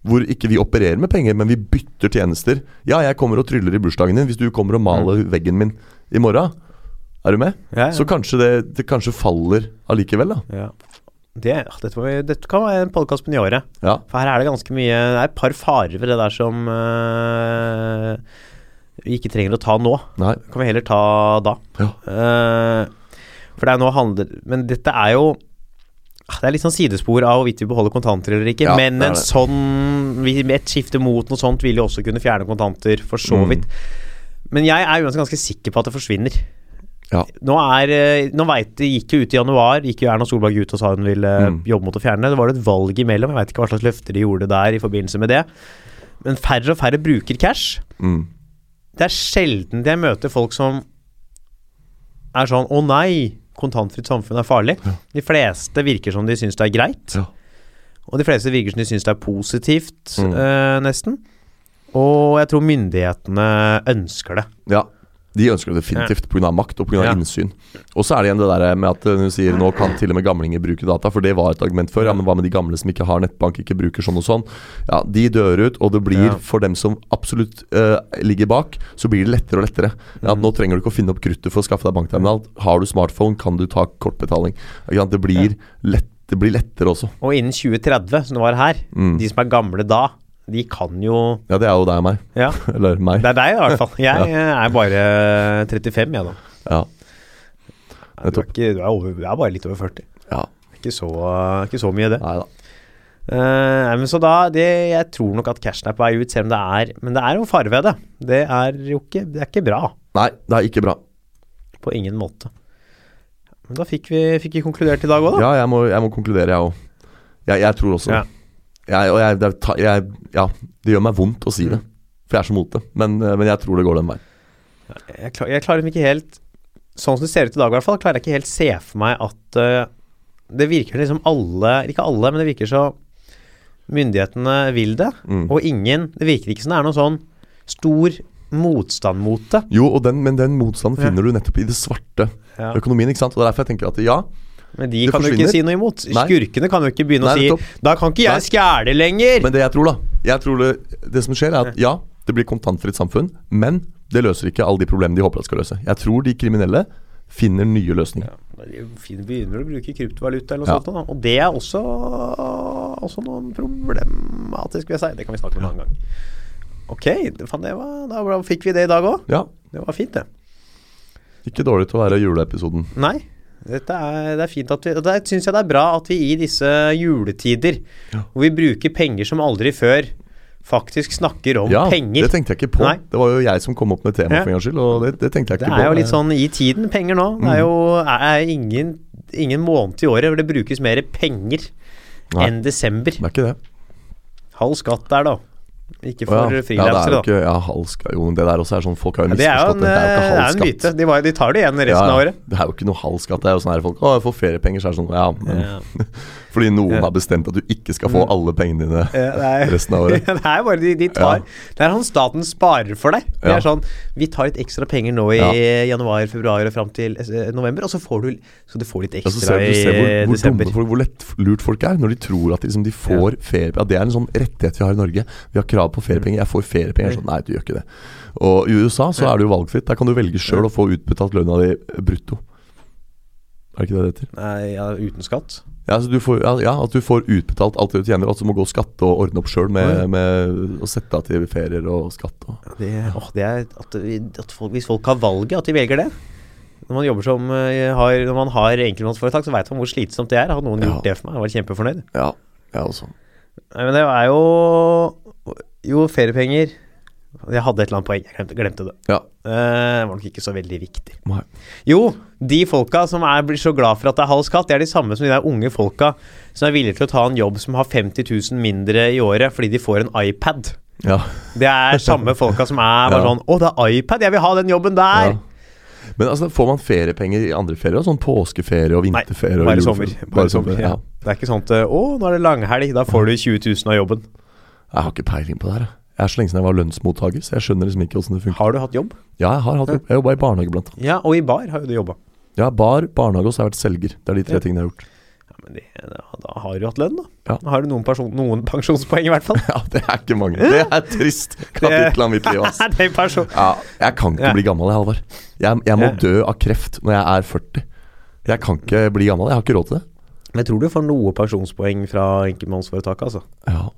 hvor ikke vi opererer med penger, men vi bytter tjenester Ja, jeg kommer og tryller i bursdagen din hvis du kommer og maler veggen min i morgen. Er du med? Ja, ja. Så kanskje det, det kanskje faller allikevel, da. Ja. Det, dette, vi, dette kan være en podkast på nyåret. Ja. For her er det ganske mye Det er et par farer ved det der som eh, vi ikke trenger å ta nå. Nei. Kan vi heller ta da. Ja. Uh, for det er nå handler Men dette er jo ah, Det er litt sånn sidespor av hvorvidt vi beholder kontanter eller ikke. Ja, men en sånn Et skifte mot noe sånt vil jo også kunne fjerne kontanter, for så Mm. vidt. Men jeg er uansett ganske sikker på at det forsvinner. Ja. Nå er eh, Nå veit det gikk jo ut i januar, gikk jo Erna Solberg ut og sa hun ville Mm. jobbe mot å fjerne det. Det var det et valg imellom, jeg veit ikke hva slags løfter de gjorde der i forbindelse med det. Men færre og færre bruker cash. Mm. Det er sjelden jeg møter folk som er sånn 'Å nei, kontantfritt samfunn er farlig'. De fleste virker som de syns det er greit. Ja. Og de fleste virker som de syns det er positivt, Mm. øh, nesten. Og jeg tror myndighetene ønsker det. ja. De ønsker det definitivt pga. makt og pga. Ja. innsyn. Og så er det igjen det der med at hun sier nå kan til og med gamlinger bruke data, for det var et argument før. Ja, men hva med de gamle som ikke har nettbank, ikke bruker sånn og sånn? Ja, de dør ut, og det blir Ja. for dem som absolutt uh, ligger bak, så blir det lettere og lettere. Ja, Mm. nå trenger du ikke å finne opp kruttet for å skaffe deg bankterminal. Har du smartphone, kan du ta kortbetaling. Det blir, lett, det blir lettere også. Og innen 2030, som det var her, Mm. de som er gamle da, de kan jo Ja, det er jo deg og meg. Ja, Eller meg. det er deg i hvert fall. Jeg er bare 35, jeg, da. Ja. Du er, ikke, du, er over, du er bare litt over 40. ja. Ikke så, ikke så mye, det. Nei da. Eh, men så da det, Jeg tror nok at cashen er ut, selv om det er Men det er jo fare ved det. Det er jo ikke Det er ikke bra. Nei, det er ikke bra. På ingen måte. Men da fikk vi, fikk vi konkludert i dag òg, da. Ja, jeg må, jeg må konkludere, jeg òg. Jeg, jeg tror også Ja. Jeg, og jeg, det, jeg, ja, det gjør meg vondt å si det, for jeg er så mot det. Men, eh, men jeg tror det går den veien. Jeg, klar, jeg klarer ikke helt Sånn som det ser ut i dag, i hvert fall, klarer jeg ikke helt se for meg at uh, Det virker liksom alle Ikke alle, men det virker så Myndighetene vil det, Mm. og ingen Det virker ikke som det er noen sånn stor motstand mot det. Jo, og den, men den motstanden Ja. finner du nettopp i det svarte Ja. økonomien. ikke sant? Og det er derfor jeg tenker at ja, Men de Det kan jo ikke si noe imot. Nei. Skurkene kan jo ikke begynne Nei, å si. 'Da kan ikke jeg stjele lenger'. men det jeg tror, da Jeg tror det, det som skjer, er at ja, det blir kontantfritt samfunn, men det løser ikke alle de problemene de håper det skal løse. Jeg tror de kriminelle finner nye løsninger. Ja, de begynner å bruke kryptovaluta eller noe Ja. sånt. Da. Og det er også, også noen problematisk, vil jeg si. Det kan vi snakke om en annen gang. Ok, det, faen, det var, da fikk vi det i dag òg. Ja, Det var fint, det. ikke dårlig til å være juleepisoden. Nei, er, det er fint at vi og Der syns jeg det er bra at vi i disse juletider, Ja. hvor vi bruker penger som aldri før, faktisk snakker om Ja, penger. det tenkte jeg ikke på. Nei. Det var jo jeg som kom opp med temaet Ja. for en gangs skyld, og det, det tenkte jeg ikke på. er jo litt sånn i tiden, penger nå. Det er jo er, er ingen, ingen måned i året hvor det brukes mer penger Nei. enn desember. Det er ikke det. Halv skatt der, da. Ikke for oh, ja, det er frilansere, jo da. Ja, halvska Jo, det der også er sånn Folk har jo Ja, det er jo misforstått en, det. Det er jo det ikke er en myte. De, var, de tar det igjen resten av året. Det er jo ikke noe halv skatt. Det er jo sånn her folk Å, jeg får feriepenger, så er det sånn Ja, men Ja. fordi noen Ja. har bestemt at du ikke skal få alle pengene dine Ja, resten av året. det er bare de, de tar Ja. Det er sånn staten sparer for deg. Det Ja. er sånn Vi tar litt ekstra penger nå i Ja. januar, februar og fram til eh, november, og så får du Så du får litt Ja, så ekstra ser du, ser i hvor, hvor desember. dumme folk, hvor lettlurt folk er når de tror at de, liksom, de får ferie det er en sånn rettighet vi har i Norge. Vi har krav på feriepenger. Jeg får feriepenger. Sånn, nei, du gjør ikke det. Og i USA så er det jo valgfritt. Der kan du velge sjøl å få utbetalt lønna di brutto. Er det ikke det det heter? Nei, ja, uten skatt. Ja, så du får, ja, at du får utbetalt alt det du tjener. Altså du må gå og skatte og ordne opp sjøl med, med å sette av til ferier og skatt. Og. Det, åh, det er at, at folk, Hvis folk har valget, at de velger det. Når man jobber som eh, har, Når man har enkeltmannsforetak, så veit man hvor slitsomt det er. Har noen Ja. gjort det for meg? Jeg var kjempefornøyd. Ja, jeg også. Nei, men det er jo Jo, feriepenger Jeg hadde et eller annet poeng. Jeg glemte, glemte det. Ja. Uh, var nok ikke så veldig viktig. Nei. Jo, de folka som er, blir så glad for at det er halv skatt, det er de samme som de der unge folka som er villige til å ta en jobb som har 50 000 mindre i året fordi de får en iPad. Ja. Det er samme folka som er bare Ja. sånn Å, det er iPad! Jeg vil ha den jobben der! Men altså, får man feriepenger i andre ferier? Sånn påskeferie og Nei, vinterferie? og bare juleferie? sommer. Bare sommer ja. Det er ikke sånn at Å, nå er det langhelg, da får du 20 000 av jobben. Jeg har ikke peiling på det her. jeg. Er så lenge siden jeg var lønnsmottaker, så jeg skjønner liksom ikke åssen det funker. Har du hatt jobb? Ja, jeg har hatt jobb. Jeg jobba i barnehage, blant annet. Ja, og i bar har jo du jobba. Ja, bar, barnehage og så har jeg vært selger. Det er de tre Ja. tingene jeg har gjort. Ja, men det, da, har du hatt lønn, da. Ja. Da har du noen, person, noen pensjonspoeng, i hvert fall. Ja, det er ikke mange. Det er trist kapittel av mitt liv, ass. det er person... Ja, jeg kan ikke bli gammel, jeg, Halvard. Jeg, jeg må dø av kreft når jeg er 40. Jeg kan ikke bli gammel. Jeg har ikke råd til det. Men jeg tror du får noe pensjonspoeng fra enkeltmannsforetaket, altså. Ja,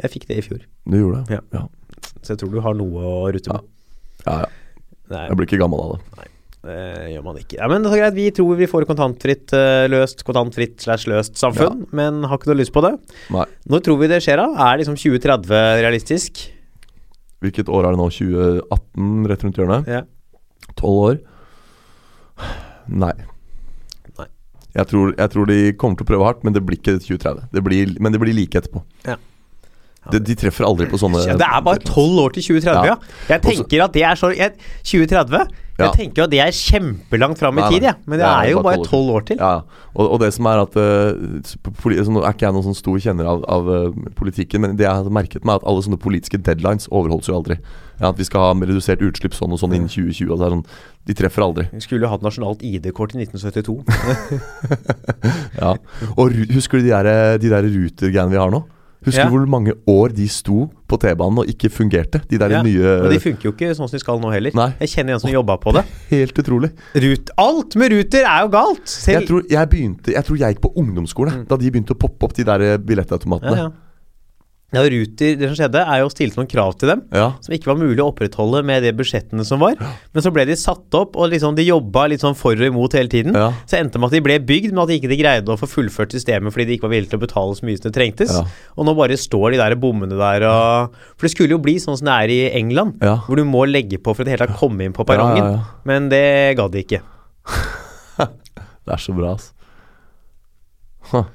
Jeg fikk det i fjor, du gjorde det? Ja. Ja. så jeg tror du har noe å rutte med. ja, ja. Nei, Jeg blir ikke gammel av det. Nei. det gjør man ikke. Ja, men det er greit, vi tror vi får kontantfritt eh, løst, kontantfritt slash løst samfunn, men har ikke noe lyst på det. Nei. Når tror vi det skjer, da? Er liksom 2030 realistisk? Hvilket år er det nå? 2018, rett rundt hjørnet? Ja. Tolv år? Nei. Nei. Jeg tror, jeg tror de kommer til å prøve hardt, men det blir ikke 2030. Det blir, men det blir like etterpå. Ja. De, de treffer aldri på sånne Ja, det er bare tolv år til 2030, ja. Jeg tenker at det er så jeg, 2030 Jeg tenker at det er kjempelangt fram i tid, ja. Men det er jo bare bare 12 tolv år til. Ja, og, og det som er at uh, poli, altså, Nå er ikke jeg noen sånn stor kjenner av, av uh, politikken, men det jeg har merket meg, er at alle sånne politiske deadlines overholdes jo aldri. Ja, At vi skal ha redusert utslipp sånn og sånn innen 2020. Og så er det sånn, de treffer aldri. Vi skulle hatt nasjonalt ID-kort i 1972. Ja. Og husker du de der, de der ruter-greiene vi har nå? Husker Ja. du hvor mange år de sto på T-banen og ikke fungerte? De der Ja, nye Og de funker jo ikke sånn som de skal nå heller. Nei. Jeg kjenner en som jobba på det. Helt utrolig. Rut, alt med Ruter er jo galt! Selv, Jeg tror jeg begynte Jeg tror jeg gikk på ungdomsskole da de begynte å poppe opp de der billettautomatene. ja, ja. Ja, Ruter, det som skjedde, er jo stilte noen krav til dem. Ja. Som ikke var mulig å opprettholde med de budsjettene som var. Men så ble de satt opp, og liksom de jobba litt sånn for og imot hele tiden. Ja. Så endte det med at de ble bygd, men at de ikke greide å få fullført systemet fordi de ikke var villige til å betale så mye som det trengtes. Ja. Og nå bare står de der bommene der og For det skulle jo bli sånn som det er i England, hvor du må legge på for i det hele tatt komme inn på perrongen. Men det gadd de ikke. Det er så bra, altså. Huh,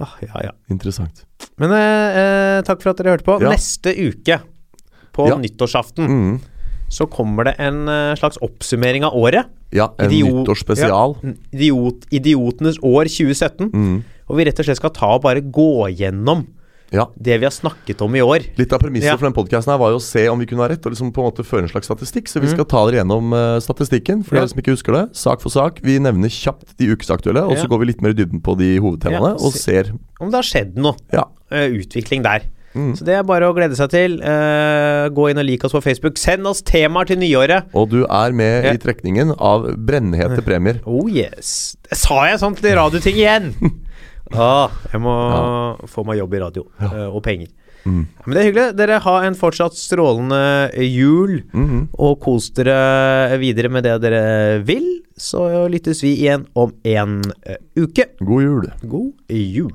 Ah, ja, ja. interessant. Men eh, eh, takk for at dere hørte på. Ja. Neste uke, på Ja. nyttårsaften, Mm. så kommer det en eh, slags oppsummering av året. Ja, en Idiot- nyttårsspesial. Ja, idiot, idiotenes år 2017. Mm. Og vi rett og slett skal ta og bare gå gjennom Ja. det vi har snakket om i år. Litt av premisset Ja. for den podcasten her var jo å se om vi kunne ha rett, og liksom på en måte føre en slags statistikk. Så vi Mm. skal ta dere gjennom uh, statistikken, for Ja. dere som ikke husker det. Sak for sak. Vi nevner kjapt de ukesaktuelle, og så går vi litt mer i dybden på de hovedtemaene, og ser Om det har skjedd noe. Ja. eh, utvikling der. Mm. Så det er bare å glede seg til. Uh, gå inn og lik oss på Facebook. Send oss temaer til nyåret. Og du er med Ja. i trekningen av brennhete premier. Oh yes. Sa jeg sånt til radioting igjen? ah, jeg må få meg jobb i radio. eh, og penger. Mm. Men det er hyggelig. Dere har en fortsatt strålende jul. Mhm. Og kos dere videre med det dere vil. Så lyttes vi igjen om en eh, uke. God jul. God jul.